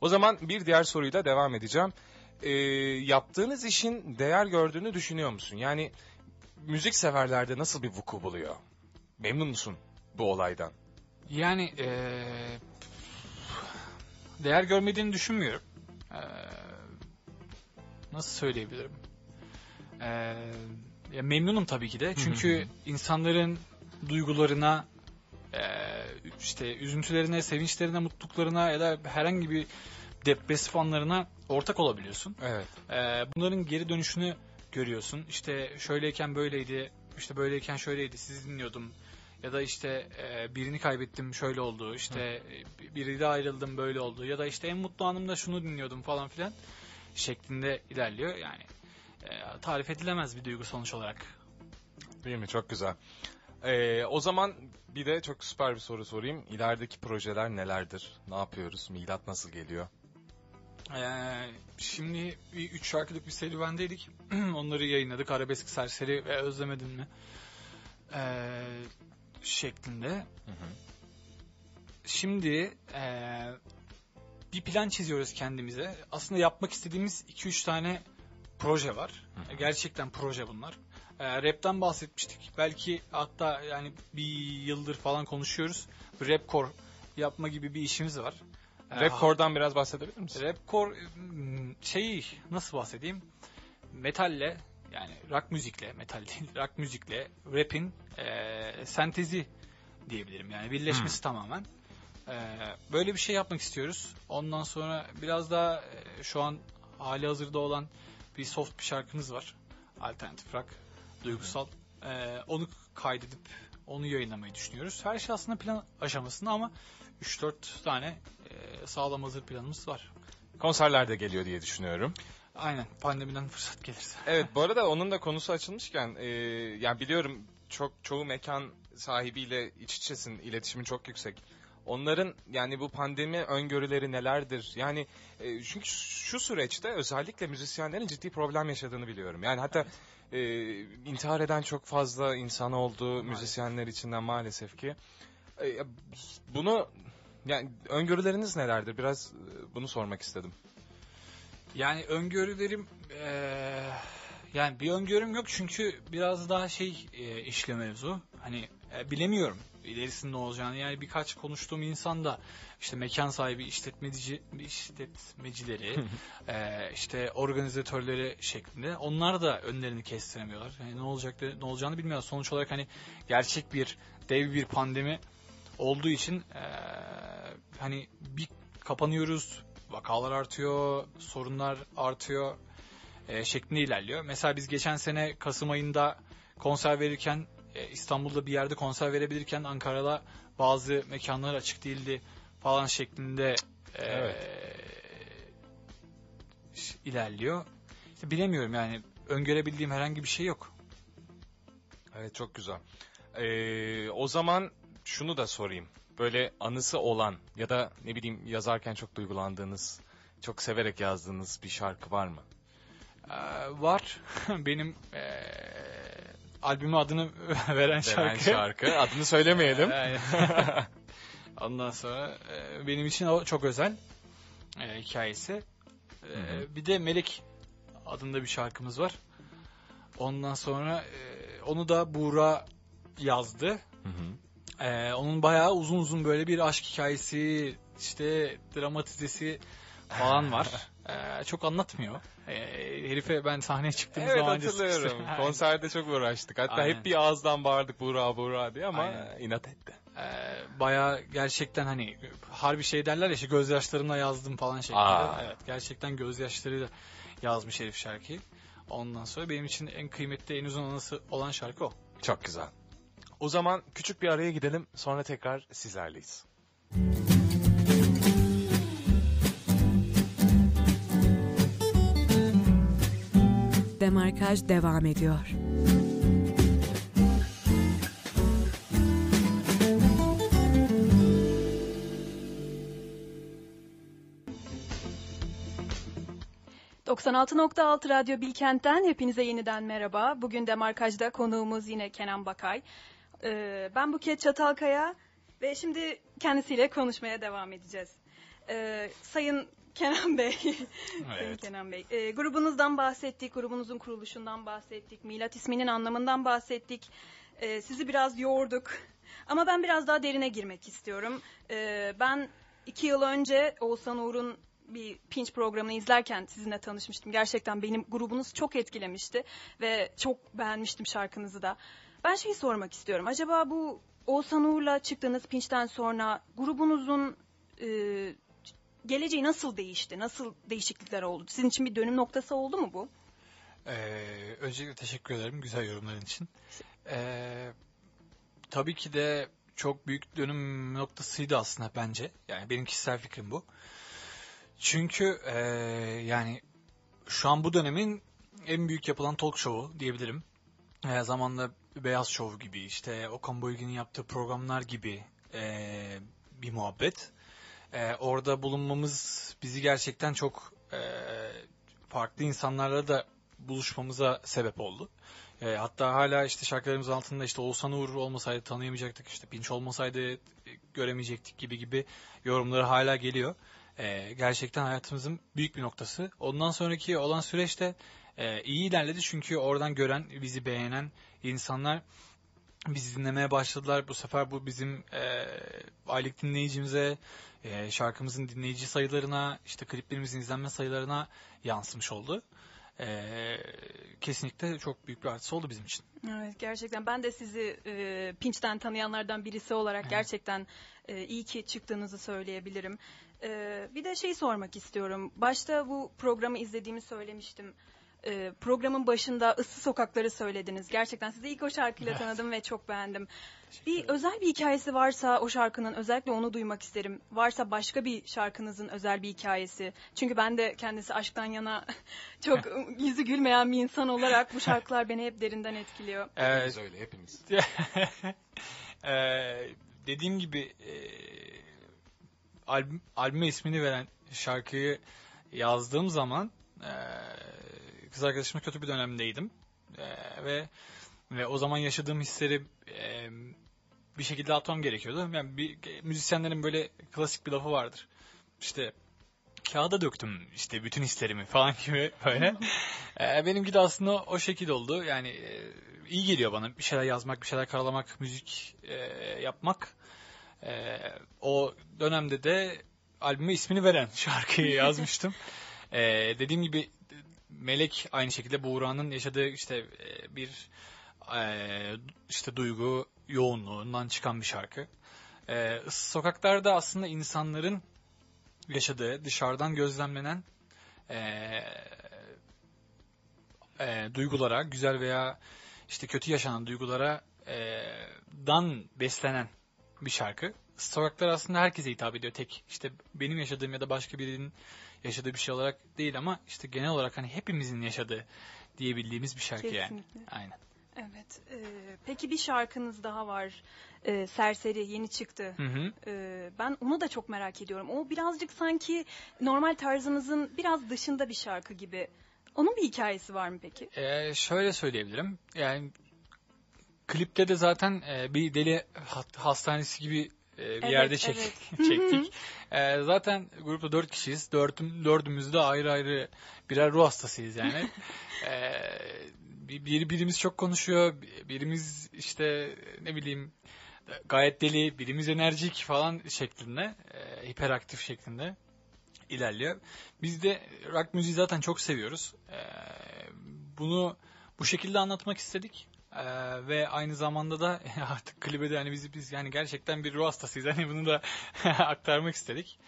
O zaman bir diğer soruyla devam edeceğim. Ee, yaptığınız işin değer gördüğünü düşünüyor musun? Yani müzik severlerde nasıl bir vuku buluyor? Memnun musun bu olaydan? Yani eee, değer görmediğini düşünmüyorum. Eee, nasıl söyleyebilirim? Eee, ya memnunum tabii ki de. Çünkü insanların duygularına, eee, işte üzüntülerine, sevinçlerine, mutluluklarına ya da herhangi bir depresif anlarına ortak olabiliyorsun. Evet. Ee, bunların geri dönüşünü görüyorsun. İşte şöyleyken böyleydi, işte böyleyken şöyleydi, sizi dinliyordum. Ya da işte e, birini kaybettim şöyle oldu, işte e, biriyle ayrıldım böyle oldu. Ya da işte en mutlu anımda şunu dinliyordum falan filan şeklinde ilerliyor. Yani e, tarif edilemez bir duygu sonuç olarak. Değil mi? Çok güzel. Ee, o zaman bir de çok süper bir soru sorayım. İlerideki projeler nelerdir? Ne yapıyoruz? Milat nasıl geliyor? Ee, şimdi bir üç şarkılık bir serüvendeydik. Onları yayınladık. Arabesk Serseri ve Özlemedin mi? Ee, şeklinde. Şimdi eee, bir plan çiziyoruz kendimize. Aslında yapmak istediğimiz 2-3 tane proje var. Hı hı. Gerçekten proje bunlar. Eee rap'ten bahsetmiştik. Belki hatta yani bir yıldır falan konuşuyoruz. Rapcore yapma gibi bir işimiz var. Eee, Rapcore'dan biraz bahsedebilir misin? Rapcore hmm, şeyi nasıl bahsedeyim? Metalle yani rock müzikle, metal değil, rock müzikle rap'in eee, sentezi diyebilirim. Yani birleşmesi tamamen. Eee, böyle bir şey yapmak istiyoruz. Ondan sonra biraz daha eee, şu an hali hazırda olan bir soft bir şarkımız var. Alternatif rock, duygusal. Eee, onu kaydedip Onu yayınlamayı düşünüyoruz. Her şey aslında plan aşamasında ama 3-4 tane e, sağlam hazır planımız var. Konserler de geliyor diye düşünüyorum. Aynen pandemiden fırsat gelirse. Evet bu arada onun da konusu açılmışken e, yani biliyorum çok çoğu mekan sahibiyle iç içesin iletişimin çok yüksek. Onların yani bu pandemi öngörüleri nelerdir? Yani e, çünkü şu süreçte özellikle müzisyenlerin ciddi problem yaşadığını biliyorum. Yani hatta e, intihar eden çok fazla insan oldu müzisyenler içinden maalesef ki. E, bunu yani öngörüleriniz nelerdir? Biraz e, bunu sormak istedim. Yani öngörülerim eee, yani bir öngörüm yok çünkü biraz daha şey e, işle mevzu. Hani e, bilemiyorum ilerisinde olacağını. Yani birkaç konuştuğum insan da işte mekan sahibi, işletmeci, işletmecileri, e, işte organizatörleri şeklinde. Onlar da önlerini kestiremiyorlar. Yani ne olacak ne olacağını bilmiyorlar. Sonuç olarak hani gerçek bir dev bir pandemi olduğu için e, hani bir kapanıyoruz, vakalar artıyor, sorunlar artıyor e, şeklinde ilerliyor. Mesela biz geçen sene Kasım ayında konser verirken e, İstanbul'da bir yerde konser verebilirken Ankara'da bazı mekanlar açık değildi falan şeklinde e, ilerliyor. İşte bilemiyorum yani öngörebildiğim herhangi bir şey yok. Evet çok güzel. Ee, o zaman şunu da sorayım. Böyle anısı olan ya da ne bileyim yazarken çok duygulandığınız, çok severek yazdığınız bir şarkı var mı? E, var benim e, albümü adını veren Veren şarkı. şarkı. Adını söylemeyelim. Ondan sonra e, benim için o çok özel e, hikayesi. E, bir de Melek adında bir şarkımız var. Ondan sonra e, onu da Buğra yazdı. Hı hı. E, onun bayağı uzun uzun böyle bir aşk hikayesi, işte dramatizesi falan var. E, çok anlatmıyor. E, herife ben sahneye çıktığım Evet zaman hatırlıyorum. Konserde çok uğraştık. Hatta Aynen. hep bir ağızdan bağırdık Buğra Buğra diye ama Aynen. inat etti. Ee, bayağı gerçekten hani harbi şey derler ya işte gözyaşlarımla yazdım falan şeklinde. Aa. Evet gerçekten gözyaşlarıyla yazmış herif şarkıyı. Ondan sonra benim için en kıymetli en uzun anısı olan şarkı o. Çok güzel. O zaman küçük bir araya gidelim. Sonra tekrar sizlerleyiz. Demarkaj devam ediyor. ...96.6 Radyo Bilkent'ten hepinize yeniden merhaba. Bugün de markajda konuğumuz yine Kenan Bakay. Ee, ben Buket Çatalkaya ve şimdi kendisiyle konuşmaya devam edeceğiz. Ee, Sayın Kenan Bey, Sayın Kenan Bey, e, grubunuzdan bahsettik, grubunuzun kuruluşundan bahsettik, milat isminin anlamından bahsettik. Ee, sizi biraz yorduk ama ben biraz daha derine girmek istiyorum. Ee, ben iki yıl önce Oğuzhan Uğur'un bir pinch programını izlerken sizinle tanışmıştım. Gerçekten benim grubunuz çok etkilemişti ve çok beğenmiştim şarkınızı da. Ben şeyi sormak istiyorum. Acaba bu Oğuzhan Uğur'la çıktığınız pinçten sonra grubunuzun e, geleceği nasıl değişti? Nasıl değişiklikler oldu? Sizin için bir dönüm noktası oldu mu bu? Ee, öncelikle teşekkür ederim güzel yorumların için. Ee, tabii ki de çok büyük dönüm noktasıydı aslında bence. Yani benim kişisel fikrim bu. Çünkü ee, yani şu an bu dönemin en büyük yapılan talk show'u diyebilirim. E, zamanla Beyaz Show gibi işte Okan Bayülgen'in yaptığı programlar gibi e, bir muhabbet. E, orada bulunmamız bizi gerçekten çok e, farklı insanlarla da buluşmamıza sebep oldu. E, hatta hala işte şarkılarımız altında işte Oğuzhan Uğur olmasaydı tanıyamayacaktık, işte Pinç olmasaydı e, göremeyecektik gibi gibi yorumları hala geliyor. E, gerçekten hayatımızın büyük bir noktası. Ondan sonraki olan süreçte e, iyi ilerledi çünkü oradan gören, bizi beğenen insanlar bizi dinlemeye başladılar. Bu sefer bu bizim e, aylık dinleyicimize, e, şarkımızın dinleyici sayılarına, işte kliplerimizin izlenme sayılarına yansımış oldu. E, kesinlikle çok büyük bir artısı oldu bizim için. Evet gerçekten ben de sizi e, Pinç'ten tanıyanlardan birisi olarak Evet. gerçekten e, iyi ki çıktığınızı söyleyebilirim. E, bir de şey sormak istiyorum. Başta bu programı izlediğimi söylemiştim. Ee, programın başında ıssız sokakları söylediniz. Gerçekten sizi ilk o şarkıyla tanıdım ve çok beğendim. Bir özel bir hikayesi varsa o şarkının özellikle onu duymak isterim. Varsa başka bir şarkınızın özel bir hikayesi. Çünkü ben de kendisi aşktan yana çok yüzü gülmeyen bir insan olarak bu şarkılar beni hep derinden etkiliyor. Ee, Hepimiz öyle hepimiz. Ee, dediğim gibi e, albüm, albüme ismini veren şarkıyı yazdığım zaman e, kız arkadaşımla kötü bir dönemdeydim. E, ve ve o zaman yaşadığım hisleri e, bir şekilde atmam gerekiyordu. Yani bir, müzisyenlerin böyle klasik bir lafı vardır. İşte kağıda döktüm işte bütün hislerimi falan gibi böyle. Ee, benimki de aslında o şekil oldu. Yani e, iyi geliyor bana bir şeyler yazmak, bir şeyler karalamak, müzik e, yapmak. E, o dönemde de albüme ismini veren şarkıyı yazmıştım. E, dediğim gibi Melek aynı şekilde Buğra'nın yaşadığı işte e, bir e, işte duygu yoğunluğundan çıkan bir şarkı. E, Sokaklar'da aslında insanların yaşadığı, dışarıdan gözlemlenen duygulara, güzel veya işte kötü yaşanan duygulara dan beslenen bir şarkı. Sokaklar aslında herkese hitap ediyor. Tek işte benim yaşadığım ya da başka birinin yaşadığı bir şey olarak değil ama işte genel olarak hani hepimizin yaşadığı diyebildiğimiz bir şarkı yani. Kesinlikle. Aynen. Evet. e, peki bir şarkınız daha var. E, Serseri yeni çıktı. Hı hı. E, ben onu da çok merak ediyorum. O birazcık sanki normal tarzınızın biraz dışında bir şarkı gibi. Onun bir hikayesi var mı peki? Ee, şöyle söyleyebilirim. Yani klipte de zaten e, bir deli ha- hastanesi gibi e, bir Evet, yerde çek- evet. çektik. E, zaten grupta dört kişiyiz. Dörtüm, dördümüz de ayrı ayrı birer ruh hastasıyız yani. e, bir, bir- birimiz çok konuşuyor. Birimiz işte ne bileyim gayet deli, birimiz enerjik falan şeklinde. e, hiperaktif şeklinde ilerliyor. Biz de rock müziği zaten çok seviyoruz. E, bunu bu şekilde anlatmak istedik. Ee, ve aynı zamanda da artık klibe de hani biz biz yani gerçekten bir ruh hastasıyız. Hani bunu da aktarmak istedik.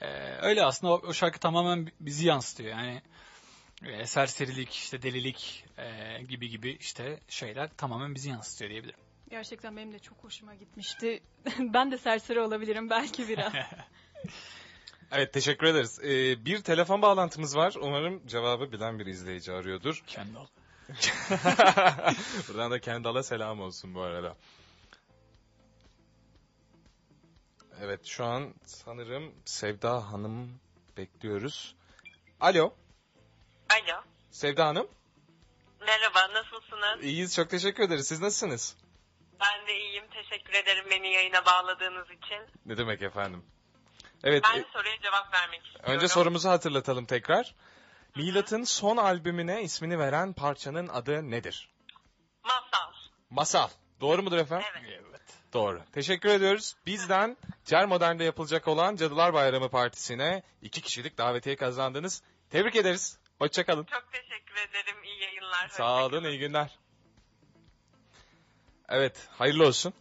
Ee, öyle aslında o, o şarkı tamamen bizi yansıtıyor. Yani e, serserilik, işte delilik e, gibi gibi işte şeyler tamamen bizi yansıtıyor diyebilirim. Gerçekten benim de çok hoşuma gitmişti. ben de serseri olabilirim belki biraz. Evet teşekkür ederiz. Ee, bir telefon bağlantımız var. Umarım cevabı bilen bir izleyici arıyordur. Kendi ol. Buradan da Kendall'a selam olsun bu arada. Evet şu an sanırım Sevda Hanım bekliyoruz. Alo Alo. Sevda Hanım. Merhaba, nasılsınız? İyiyiz çok teşekkür ederiz. Siz nasılsınız? Ben de iyiyim. Teşekkür ederim beni yayına bağladığınız için. Ne demek efendim? Evet Ben e, soruya cevap vermek istiyorum. önce sorumuzu hatırlatalım tekrar. Milat'ın son albümüne ismini veren parçanın adı nedir? Masal. Masal. Doğru mudur efendim? Evet. Evet. Doğru. Teşekkür ediyoruz. Bizden Cer Modern'de yapılacak olan Cadılar Bayramı Partisi'ne iki kişilik davetiye kazandınız. Tebrik ederiz. Hoşçakalın. Çok teşekkür ederim. İyi yayınlar. Sağ olun, iyi günler. Evet, hayırlı olsun.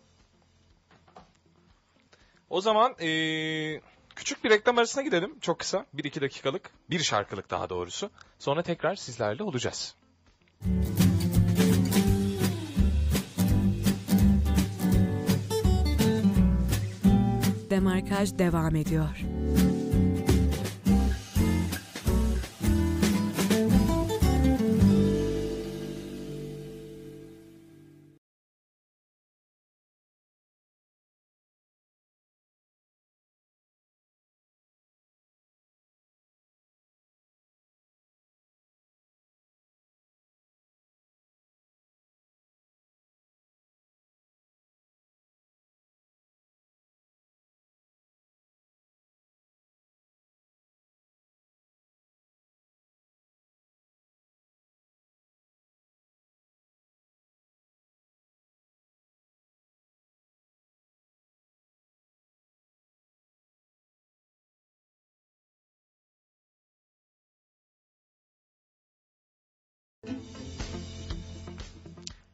O zaman eee, küçük bir reklam arasına gidelim. Çok kısa, bir iki dakikalık, bir şarkılık daha doğrusu. Sonra tekrar sizlerle olacağız. Demarkaj devam ediyor.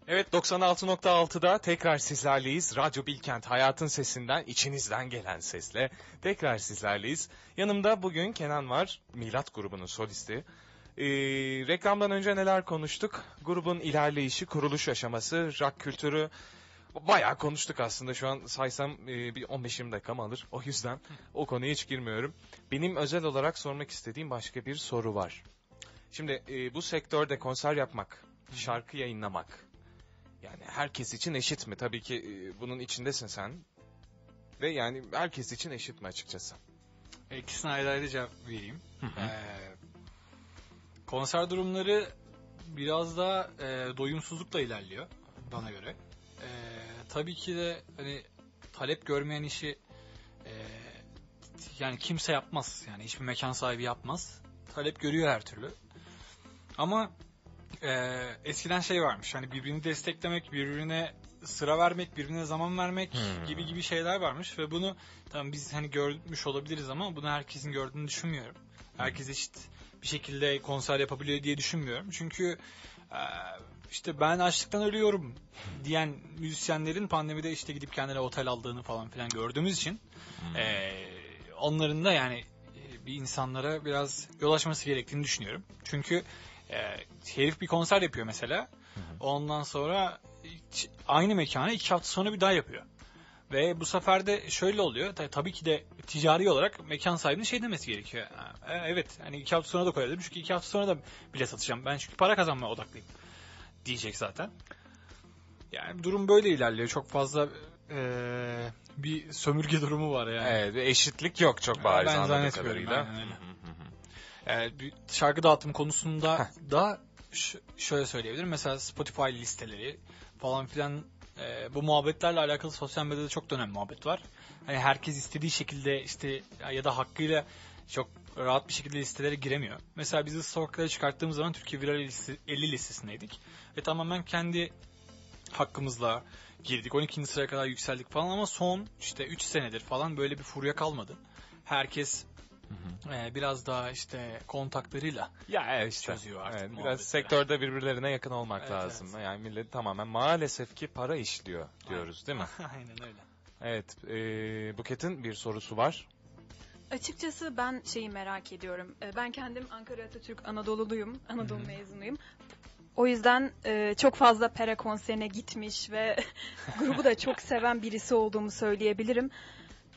Evet 96.6'da tekrar sizlerleyiz. Radyo Bilkent Hayatın Sesinden, içinizden gelen sesle tekrar sizlerleyiz. Yanımda bugün Kenan var, Milat grubunun solisti. Ee, reklamdan önce neler konuştuk? Grubun ilerleyişi, kuruluş aşaması, rock kültürü bayağı konuştuk aslında. Şu an saysam e, bir 15-20 dakika mı alır? O yüzden o konuya hiç girmiyorum. Benim özel olarak sormak istediğim başka bir soru var. Şimdi e, bu sektörde konser yapmak, şarkı yayınlamak yani herkes için eşit mi? Tabii ki e, bunun içindesin sen. Ve yani herkes için eşit mi açıkçası? İkisine ayrı ayrı cevap vereyim. Ee, konser durumları biraz da e, doyumsuzlukla ilerliyor bana göre. Ee, tabii ki de hani talep görmeyen işi e, yani kimse yapmaz. Yani hiçbir mekan sahibi yapmaz. Talep görüyor her türlü. Ama e, eskiden şey varmış. Hani birbirini desteklemek, birbirine sıra vermek, birbirine zaman vermek Hmm. gibi gibi şeyler varmış ve bunu tamam biz hani görmüş olabiliriz ama bunu herkesin gördüğünü düşünmüyorum. Herkes eşit bir şekilde konser yapabiliyor diye düşünmüyorum. Çünkü e, işte ben açlıktan ölüyorum diyen müzisyenlerin pandemide işte gidip kendine otel aldığını falan filan gördüğümüz için e, onların da yani e, bir insanlara biraz yol açması gerektiğini düşünüyorum. Çünkü e, herif bir konser yapıyor mesela. Ondan sonra aynı mekana iki hafta sonra bir daha yapıyor. Ve bu sefer de şöyle oluyor. Ta- tabii ki de ticari olarak mekan sahibinin şey demesi gerekiyor. E, Evet hani iki hafta sonra da koyarım. Çünkü iki hafta sonra da bilet satacağım. Ben çünkü para kazanmaya odaklıyım. Diyecek zaten. Yani durum böyle ilerliyor. Çok fazla e, bir sömürge durumu var yani. Evet, ve eşitlik yok çok bariz Ben anladığım zannetmiyorum, kadarıyla. aynen öyle. Bir şarkı dağıtım konusunda da ş- şöyle söyleyebilirim. Mesela Spotify listeleri falan filan e, bu muhabbetlerle alakalı sosyal medyada çok dönem muhabbet var. Hani herkes istediği şekilde işte ya da hakkıyla çok rahat bir şekilde listelere giremiyor. Mesela biz Sokaklara çıkarttığımız zaman Türkiye Viral 50 listesindeydik. Ve tamamen kendi hakkımızla girdik. 12. sıraya kadar yükseldik falan ama son işte 3 senedir falan böyle bir furya kalmadı. Herkes e, biraz daha işte kontaklarıyla Ya evet işte. Çözüyor artık Evet, biraz sektörde birbirlerine yakın olmak Evet, lazım. Yani millet tamamen maalesef ki para işliyor diyoruz değil mi? Aynen öyle. Evet. E, Buket'in bir sorusu var. Açıkçası ben şeyi merak ediyorum. Ee, Ben kendim Ankara Atatürk Anadolu'luyum. Anadolu mezunuyum. O yüzden e, çok fazla Pera konserine gitmiş ve grubu da çok seven birisi olduğumu söyleyebilirim.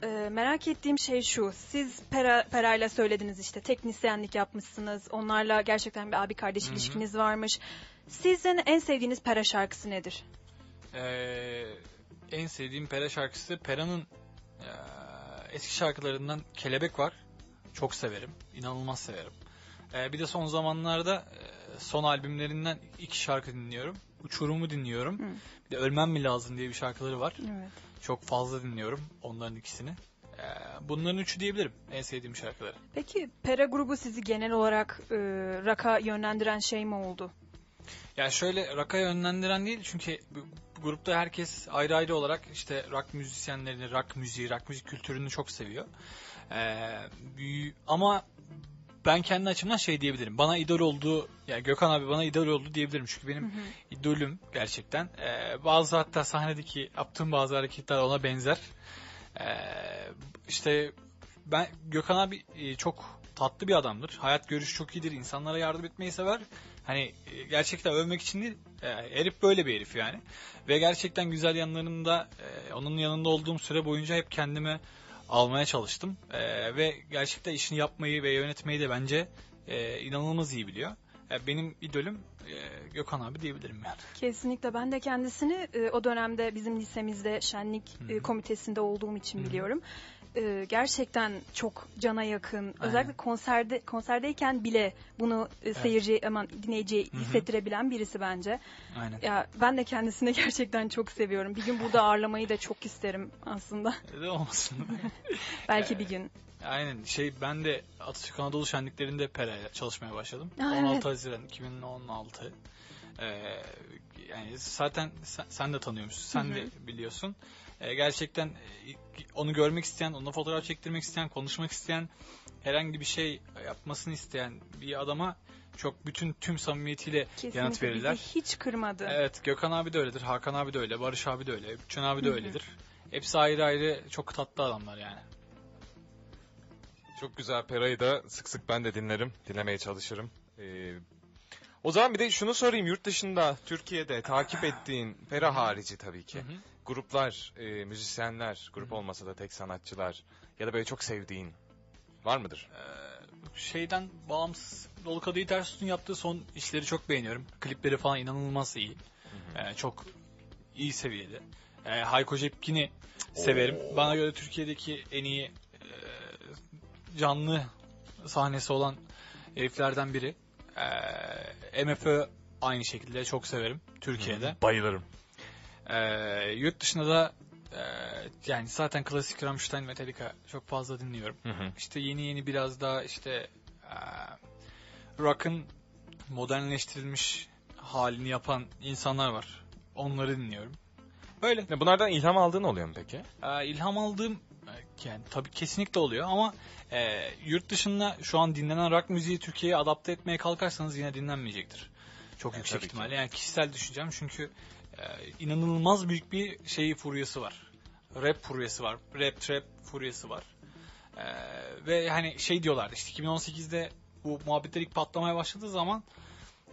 E, merak ettiğim şey şu. Siz Pera, Pera'yla söylediniz işte teknisyenlik yapmışsınız. Onlarla gerçekten bir abi kardeş Hı hı. ilişkiniz varmış. Sizin en sevdiğiniz Pera şarkısı nedir? Ee, en sevdiğim Pera şarkısı Pera'nın eee, eski şarkılarından Kelebek var. Çok severim. İnanılmaz severim. Ee, bir de son zamanlarda eee, son albümlerinden iki şarkı dinliyorum. Uçurumu dinliyorum. Hı. Bir de Ölmem mi lazım diye bir şarkıları var. Evet. Çok fazla dinliyorum onların ikisini. Ee, bunların üçü diyebilirim en sevdiğim şarkıları. Peki Pera grubu sizi genel olarak e, rock'a yönlendiren şey mi oldu? Yani şöyle rock'a yönlendiren değil çünkü grupta herkes ayrı ayrı olarak işte rock müzisyenlerini, rock müziği, rock müzik kültürünü çok seviyor. Ee, ama ben kendi açımdan şey diyebilirim. Bana idol oldu, yani Gökhan abi bana idol oldu diyebilirim. Çünkü benim idolüm gerçekten. Ee, bazı hatta sahnedeki yaptığım bazı hareketler ona benzer. Ee, işte ben Gökhan abi e, çok tatlı bir adamdır. Hayat görüşü çok iyidir. İnsanlara yardım etmeyi sever. Hani e, gerçekten övmek için değil. E, herif böyle bir herif yani. Ve gerçekten güzel yanlarında e, onun yanında olduğum süre boyunca hep kendime almaya çalıştım. E, ve gerçekten işini yapmayı ve yönetmeyi de bence e, inanılmaz iyi biliyor. E, benim idolüm e, Gökhan abi diyebilirim yani. Kesinlikle ben de kendisini e, o dönemde bizim lisemizde şenlik e, komitesinde olduğum için Hı hı. E, gerçekten çok cana yakın. Özellikle konserde konserdeyken bile bunu e, seyirci aman dinleyiciye hissettirebilen birisi bence. Aynen. Ya ben de kendisini gerçekten çok seviyorum. Bir gün burada ağırlamayı da çok isterim aslında. Neden olmasın? Belki bir gün. Aynen şey ben de Atatürk Anadolu Şenliklerinde Pera'yla çalışmaya başladım. Ha, 16 evet. Haziran 2016. Ee, yani zaten sen, sen de tanıyormuşsun. Sen Hı hı. de biliyorsun. Ee, gerçekten e, onu görmek isteyen, onunla fotoğraf çektirmek isteyen, konuşmak isteyen, herhangi bir şey yapmasını isteyen bir adama çok bütün tüm samimiyetiyle yanıt Kesinlikle bizi verirler. hiç kırmadı. Evet Gökhan abi de öyledir, Hakan abi de öyle, Barış abi de öyle, Bütçen abi de öyledir. Hepsi ayrı ayrı çok tatlı adamlar yani. Çok güzel Pera'yı da sık sık ben de dinlerim. Dinlemeye çalışırım. Ee, o zaman bir de şunu sorayım. Yurt dışında, Türkiye'de takip ettiğin, Pera harici tabii ki. Hı hı. Gruplar, e, müzisyenler, grup olmasa da tek sanatçılar ya da böyle çok sevdiğin var mıdır? Ee, şeyden bağımsız Dolu Kadehi Ters Tut'un yaptığı son işleri çok beğeniyorum. Klipleri falan inanılmaz iyi. Ee, çok iyi seviyede. Ee, Hayko Cepkin'i severim. Bana göre Türkiye'deki en iyi e, canlı sahnesi olan heriflerden biri. Ee, MFÖ aynı şekilde çok severim Türkiye'de. Bayılırım. Ee, yurt dışında da e, yani zaten klasik Rammstein Metallica çok fazla dinliyorum. Hı hı. İşte yeni yeni biraz daha işte e, rock'ın modernleştirilmiş halini yapan insanlar var. Onları dinliyorum. Böyle. Bunlardan ilham aldığın oluyor mu peki? E, ilham aldığım e, yani tabii kesinlikle oluyor ama e, yurt dışında şu an dinlenen rock müziği Türkiye'ye adapte etmeye kalkarsanız yine dinlenmeyecektir. Çok E, yüksek tabii ki. ihtimalle. Yani kişisel düşüncem çünkü e, inanılmaz büyük bir şeyi furyası var. Rap furyası var. Rap trap furyası var. E, ve hani şey diyorlardı işte 2018'de bu muhabbetler ilk patlamaya başladığı zaman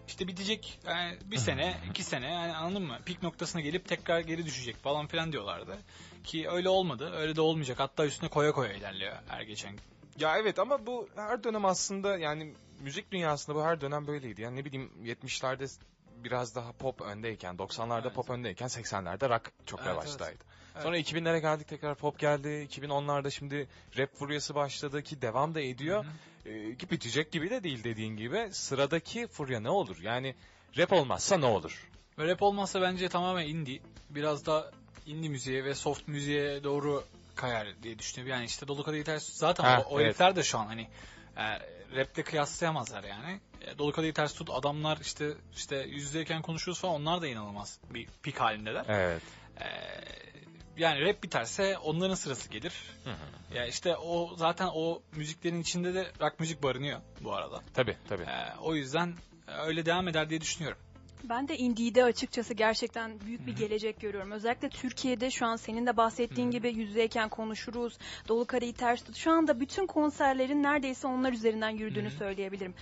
işte bitecek yani bir sene, iki sene yani anladın mı? Pik noktasına gelip tekrar geri düşecek falan filan diyorlardı. Ki öyle olmadı. Öyle de olmayacak. Hatta üstüne koya koya ilerliyor her geçen gün. Ya evet ama bu her dönem aslında yani müzik dünyasında bu her dönem böyleydi. Yani ne bileyim 70'lerde biraz daha pop öndeyken, 90'larda Evet. pop öndeyken 80'lerde rock çok Evet, revaçtaydı. Evet. Sonra 2000'lere geldik tekrar pop geldi. 2010'larda şimdi rap furyası başladı ki devam da ediyor. Ee, ki bitecek gibi de değil dediğin gibi. Sıradaki furya ne olur? Yani rap olmazsa ne olur? Ve rap olmazsa bence tamamen indie. Biraz da indie müziğe ve soft müziğe doğru kayar diye düşünüyorum. Yani işte Dolu Kadehi Ters zaten Ha, o, o evet. herifler de şu an hani e, rap'le kıyaslayamazlar yani. E, Dolu Kadehi Ters Tut adamlar işte işte yüzdeyken konuşuyoruz falan onlar da inanılmaz bir pik halindeler. Evet. E, yani rap biterse onların sırası gelir. Ya işte o zaten o müziklerin içinde de rock müzik barınıyor bu arada. Tabii tabii. E, o yüzden öyle devam eder diye düşünüyorum. Ben de indie'de açıkçası gerçekten büyük bir gelecek görüyorum. Özellikle Türkiye'de şu an senin de bahsettiğin gibi yüzdeyken konuşuruz. Dolu kareyi ters tut. Şu anda bütün konserlerin neredeyse onlar üzerinden yürüdüğünü söyleyebilirim.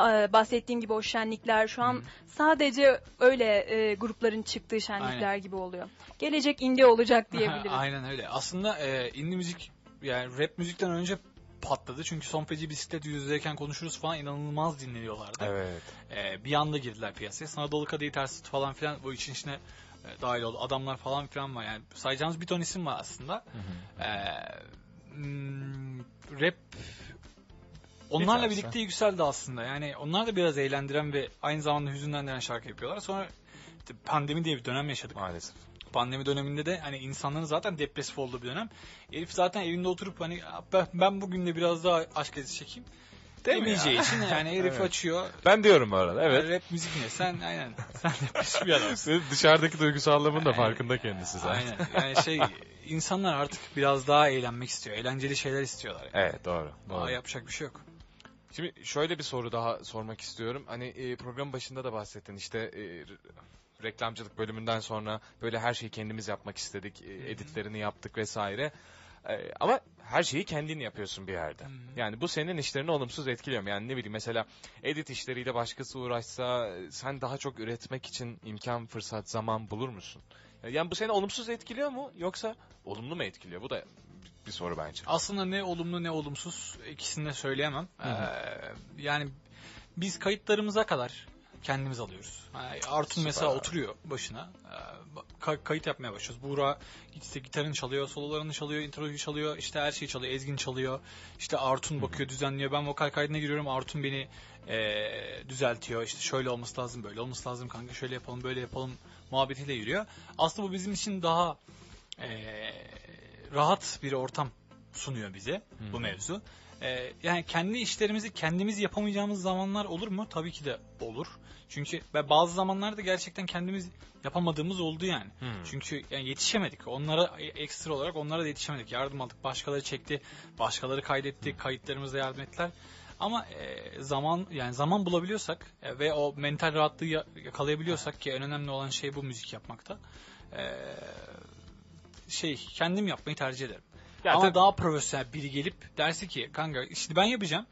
Ee, bahsettiğim gibi o şenlikler şu an sadece öyle e, grupların çıktığı şenlikler Aynen. gibi oluyor. Gelecek indie olacak diyebiliriz. Aynen öyle. Aslında e, indie müzik yani rap müzikten önce patladı. Çünkü son feci bisiklet yüzdeyken konuşuruz falan inanılmaz dinleniyorlardı. Evet. E, bir anda girdiler piyasaya. Sana kadehi ters tut falan filan bu işin içine e, dahil oldu. Adamlar falan filan var. Yani sayacağımız bir ton isim var aslında. E, hmm, rap onlarla tanesi. birlikte yükseldi aslında. Yani onlar da biraz eğlendiren ve aynı zamanda hüzünlendiren şarkı yapıyorlar. Sonra pandemi diye bir dönem yaşadık Maalesef. Pandemi döneminde de hani insanların zaten depresif olduğu bir dönem. Herif zaten evinde oturup hani ben, bugün de biraz daha aşk acısı çekeyim. Demeyeceği ya? için yani herif Evet. açıyor. Ben diyorum bu arada. Evet. Rap müzik ne? Sen aynen. Sen depresif bir adamsın. Dışarıdaki duygusallığımın da farkında kendisi zaten. Aynen. Yani şey insanlar artık biraz daha eğlenmek istiyor. Eğlenceli şeyler istiyorlar. Yani. Evet doğru. doğru. Yapacak bir şey yok. Şimdi şöyle bir soru daha sormak istiyorum. Hani e, programın başında da bahsettin işte e, reklamcılık bölümünden sonra böyle her şeyi kendimiz yapmak istedik. E, editlerini yaptık vesaire. E, ama her şeyi kendin yapıyorsun bir yerde. Yani bu senin işlerini olumsuz etkiliyor? Yani ne bileyim mesela edit işleriyle başkası uğraşsa e, sen daha çok üretmek için imkan, fırsat, zaman bulur musun? Yani bu seni olumsuz etkiliyor mu yoksa olumlu mu etkiliyor? Bu da bir soru bence. Aslında ne olumlu ne olumsuz ikisini de söyleyemem. hı. Ee, yani biz kayıtlarımıza kadar kendimiz alıyoruz. Yani Artun Süper mesela oturuyor başına. ka- kayıt yapmaya başlıyoruz. Buğra işte gitarını çalıyor, sololarını çalıyor, introyu çalıyor, işte her şeyi çalıyor, Ezgin çalıyor. İşte Artun bakıyor, düzenliyor. Ben vokal kaydına giriyorum, Artun beni ee, düzeltiyor. İşte şöyle olması lazım, böyle olması lazım kanka, şöyle yapalım, böyle yapalım muhabbetiyle yürüyor. Aslında bu bizim için daha ee, rahat bir ortam sunuyor bize bu mevzu. Ee, yani kendi işlerimizi kendimiz yapamayacağımız zamanlar olur mu? Tabii ki de olur. Çünkü ve bazı zamanlarda gerçekten kendimiz yapamadığımız oldu yani. Hmm. Çünkü yani yetişemedik. Onlara e- ekstra olarak onlara da yetişemedik. Yardım aldık. Başkaları çekti. Başkaları kaydetti. Kayıtlarımızda yardım ettiler. Ama e, zaman yani zaman bulabiliyorsak e, ve o mental rahatlığı ya- yakalayabiliyorsak ki en önemli olan şey bu müzik yapmakta. E, şey kendim yapmayı tercih ederim. Ya Ama tabii- daha profesyonel biri gelip derse ki kanka işte ben yapacağım.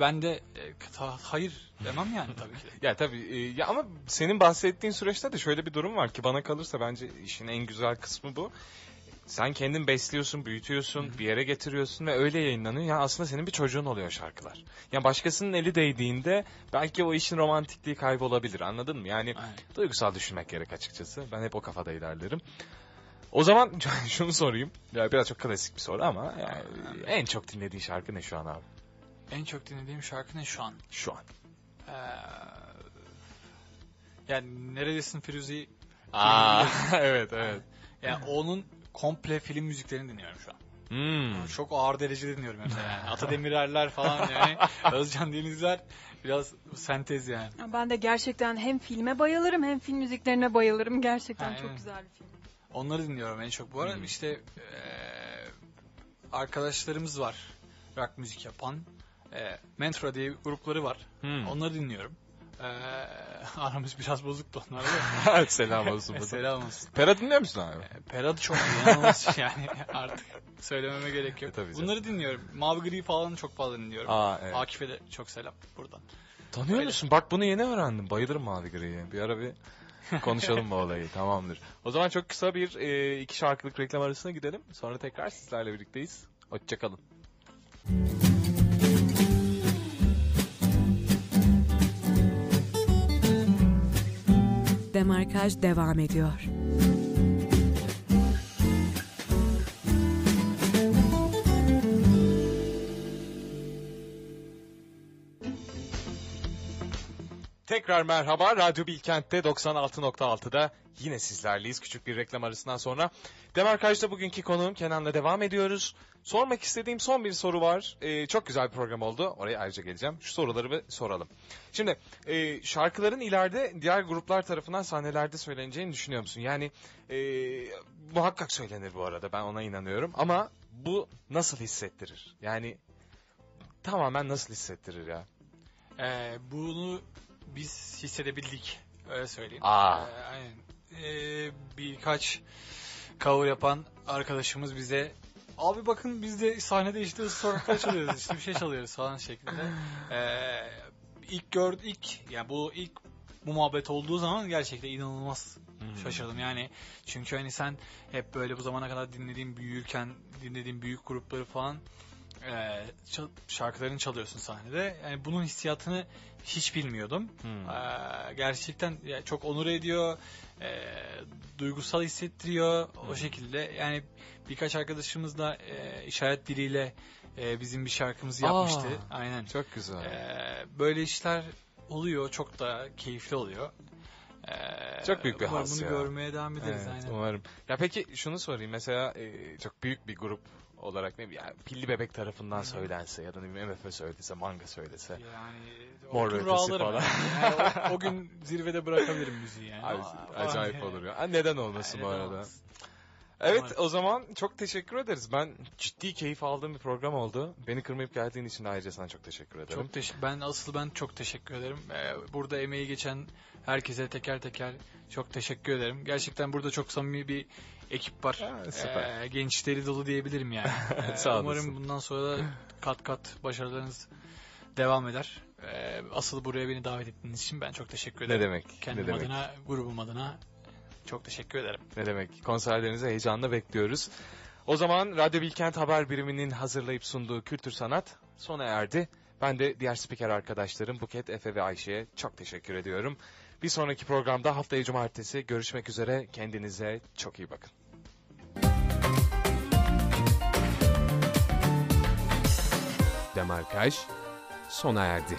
Ben de e, ta- hayır demem yani tabii ki de. Ya tabii e, ya ama senin bahsettiğin süreçte de şöyle bir durum var ki bana kalırsa bence işin en güzel kısmı bu. Sen kendin besliyorsun, büyütüyorsun, bir yere getiriyorsun ve öyle yayınlanıyor. Yani aslında senin bir çocuğun oluyor şarkılar. Yani başkasının eli değdiğinde belki o işin romantikliği kaybolabilir anladın mı? Yani Aynen. duygusal düşünmek gerek açıkçası. Ben hep o kafada ilerlerim. O zaman şunu sorayım. Ya biraz çok klasik bir soru ama yani en çok dinlediğin şarkı ne şu an abi? En çok dinlediğim şarkı ne şu an? Şu an. Ee, yani Neredesin Firuze'yi Aa, evet evet. yani onun komple film müziklerini dinliyorum şu an. Hmm. Çok ağır derecede dinliyorum mesela yani. Ata Demirerler falan yani. Özcan Denizler biraz sentez yani. Ben de gerçekten hem filme bayılırım hem film müziklerine bayılırım. Gerçekten Aynen. çok güzel bir film. Onları dinliyorum en çok. Bu arada Hmm. işte eee, arkadaşlarımız var. Rock müzik yapan. Eee Mentra diye grupları var. Hmm. Onları dinliyorum. Eee, aramız biraz bozuktu onlarla. Selam olsun. Selam olsun. Pera dinliyor musun abi? Perad çok inanılmaz yani artık söylememe gerek yok. E, tabii canım. Bunları dinliyorum. Mavi Gri falan çok fazla dinliyorum. Aa evet. Akif'e de çok selam buradan. Tanıyor Öyle. musun? Bak bunu yeni öğrendim. Bayılırım Mavi Gri'ye. Bir ara bir konuşalım bu olayı. Tamamdır. O zaman çok kısa bir e, iki şarkılık reklam arasına gidelim. Sonra tekrar sizlerle birlikteyiz. Hoşçakalın. Demarkaj devam ediyor. Tekrar merhaba. Radyo Bilkent'te 96.6'da yine sizlerleyiz. Küçük bir reklam arasından sonra. Demarkaj'da bugünkü konuğum Kenan'la devam ediyoruz. Sormak istediğim son bir soru var. Ee, çok güzel bir program oldu. Oraya ayrıca geleceğim. Şu soruları bir soralım. Şimdi e, şarkıların ileride diğer gruplar tarafından sahnelerde söyleneceğini düşünüyor musun? Yani e, muhakkak söylenir bu arada. Ben ona inanıyorum. Ama bu nasıl hissettirir? Yani tamamen nasıl hissettirir ya? Eee, bunu biz hissedebildik. Öyle söyleyeyim. Aa. Eee, aynen. Eee, birkaç cover yapan arkadaşımız bize Abi bakın biz de sahnede işte sokakta çalıyoruz işte bir şey çalıyoruz falan şeklinde. Eee ilk gördük ilk yani bu ilk bu muhabbet olduğu zaman gerçekten inanılmaz şaşırdım yani. Çünkü hani sen hep böyle bu zamana kadar dinlediğin büyürken dinlediğin büyük grupları falan eee, çal- şarkılarını çalıyorsun sahnede. Yani bunun hissiyatını hiç bilmiyordum. Hmm. Eee, gerçekten ya çok onur ediyor, eee, duygusal hissettiriyor o şekilde. Yani birkaç arkadaşımız da eee, işaret diliyle eee, bizim bir şarkımızı yapmıştı. Aa. Aynen. Çok güzel. Eee, böyle işler oluyor, çok da keyifli oluyor. Eee, Çok büyük bir umarım haz bunu ya. görmeye devam ederiz. Evet, aynen. umarım. Ya peki şunu sorayım mesela e, çok büyük bir grup olarak ne bileyim yani Pilli Bebek tarafından söylense ya da ne bileyim MFÖ söylese, Manga söylese. Yani Mor ötesi falan. yani. Yani o, o gün zirvede bırakabilirim müziği yani. Aa, acayip falan olur ya. Neden olmasın bu Neden arada? olmasın? Evet o zaman çok teşekkür ederiz. Ben ciddi keyif aldığım bir program oldu. Beni kırmayıp geldiğin için ayrıca sana çok teşekkür ederim. Çok teşekkür ben asıl ben çok teşekkür ederim. Ee, burada emeği geçen herkese teker teker çok teşekkür ederim. Gerçekten burada çok samimi bir ekip var. Ha, süper. Ee, gençleri dolu diyebilirim yani. Ee, Sağ olasın. Umarım bundan sonra da kat kat başarılarınız devam eder. Ee, asıl buraya beni davet ettiğiniz için ben çok teşekkür ne ederim. demek? Kendim ne demek? adına, grubum adına çok teşekkür ederim. Ne demek? Konserlerinizi heyecanla bekliyoruz. O zaman Radyo Bilkent Haber Biriminin hazırlayıp sunduğu Kültür Sanat sona erdi. Ben de diğer spiker arkadaşlarım Buket, Efe ve Ayşe'ye çok teşekkür ediyorum. Bir sonraki programda haftaya cumartesi görüşmek üzere. Kendinize çok iyi bakın. Demarkaj sona erdi.